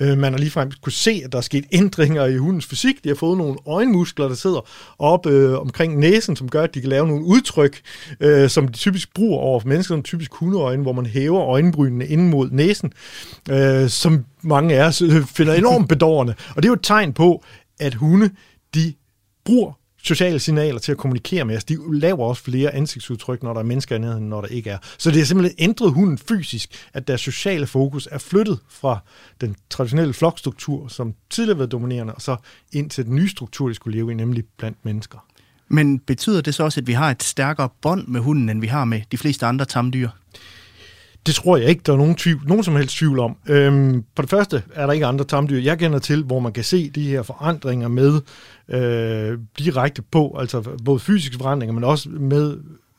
Øh, man har ligefrem kunne se, at der er sket ændringer i hundens fysik. De har fået nogle øjenmuskler, der sidder op øh, omkring næsen, som gør, at de kan lave nogle udtryk, øh, som de typisk bruger over for mennesker, som typisk hundeøjne, hvor man hæver øjenbrynene ind mod næsen, øh, som mange af os øh, finder enormt bedårende. Og det er jo et tegn på, at hunde, de bruger sociale signaler til at kommunikere med os. De laver også flere ansigtsudtryk, når der er mennesker i nærheden, når der ikke er. Så det er simpelthen ændret hunden fysisk, at deres sociale fokus er flyttet fra den traditionelle flokstruktur, som tidligere var dominerende, og så ind til den nye struktur, de skulle leve i, nemlig blandt mennesker. Men betyder det så også, at vi har et stærkere bånd med hunden, end vi har med de fleste andre tamdyr? Det tror jeg ikke, der er nogen, tvivl, nogen som helst tvivl om. Øhm, på det første er der ikke andre tamdyr, jeg kender til, hvor man kan se de her forandringer med øh, direkte på, altså både fysiske forandringer, men også med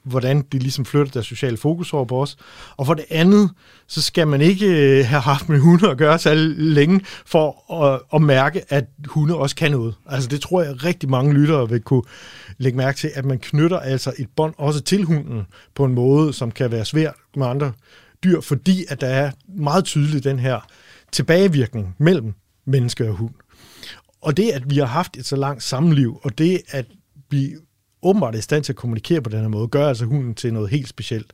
hvordan de ligesom flytter deres sociale fokus over på os. Og for det andet, så skal man ikke øh, have haft med hunde at gøre så længe for at, at mærke, at hunde også kan noget. Altså det tror jeg rigtig mange lyttere vil kunne lægge mærke til, at man knytter altså et bånd også til hunden på en måde, som kan være svært med andre dyr, fordi at der er meget tydeligt den her tilbagevirkning mellem menneske og hund. Og det, at vi har haft et så langt samliv, og det, at vi åbenbart er i stand til at kommunikere på den her måde, gør altså hunden til noget helt specielt.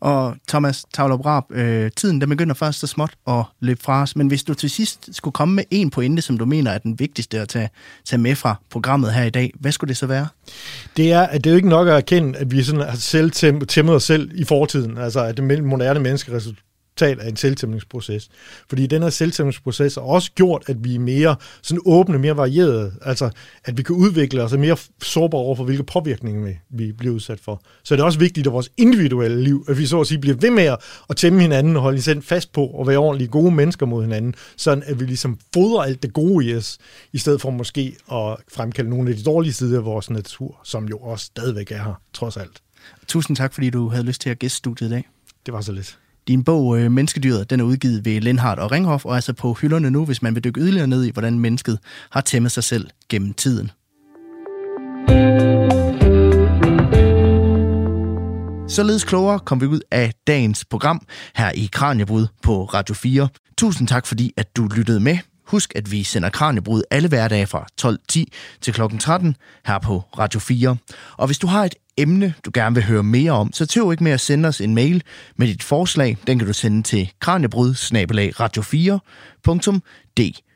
Og Thomas Tavlop Raab, øh, tiden den begynder først så småt at løbe fra os, men hvis du til sidst skulle komme med en pointe, som du mener er den vigtigste at tage, tage med fra programmet her i dag, hvad skulle det så være? Det er, at det er jo ikke nok at erkende, at vi sådan har selv tæmmet os selv i fortiden, altså at det moderne menneske resultat af en selvtæmningsproces. Fordi den her selvtæmningsproces har også gjort, at vi er mere sådan åbne, mere varieret, altså at vi kan udvikle os og mere sårbare over for, hvilke påvirkninger vi, vi bliver udsat for. Så det er også vigtigt i vores individuelle liv, at vi så at sige bliver ved med at tæmme hinanden og holde hinanden fast på og være ordentligt gode mennesker mod hinanden, sådan at vi ligesom fodrer alt det gode i os, i stedet for måske at fremkalde nogle af de dårlige sider af vores natur, som jo også stadigvæk er her, trods alt. Tusind tak, fordi du havde lyst til at gæste studiet i dag. Det var så lidt. Din bog øh, Menneskedyret, den er udgivet ved Lindhardt og Ringhof, og er altså på hylderne nu, hvis man vil dykke yderligere ned i, hvordan mennesket har tæmmet sig selv gennem tiden. Således klogere kom vi ud af dagens program her i Kranjebrud på Radio 4. Tusind tak, fordi at du lyttede med. Husk, at vi sender Kranjebrud alle hverdage fra 12.10 til kl. 13 her på Radio 4. Og hvis du har et emne, du gerne vil høre mere om, så tøv ikke med at sende os en mail med dit forslag. Den kan du sende til kranjebrud radio 4dk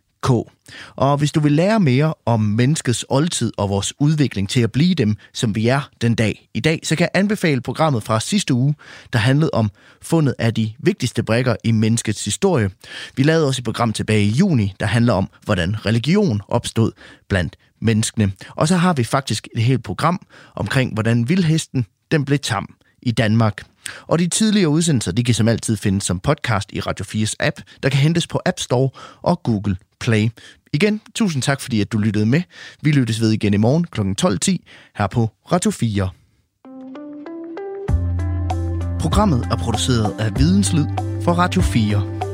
og hvis du vil lære mere om menneskets oldtid og vores udvikling til at blive dem, som vi er den dag i dag, så kan jeg anbefale programmet fra sidste uge, der handlede om fundet af de vigtigste brækker i menneskets historie. Vi lavede også et program tilbage i juni, der handler om, hvordan religion opstod blandt menneskene. Og så har vi faktisk et helt program omkring, hvordan vildhesten den blev tam i Danmark. Og de tidligere udsendelser, de kan som altid findes som podcast i Radio 4's app, der kan hentes på App Store og Google Play. Igen, tusind tak fordi at du lyttede med. Vi lyttes ved igen i morgen kl. 12.10 her på Radio 4. Programmet er produceret af Videnslyd for Radio 4.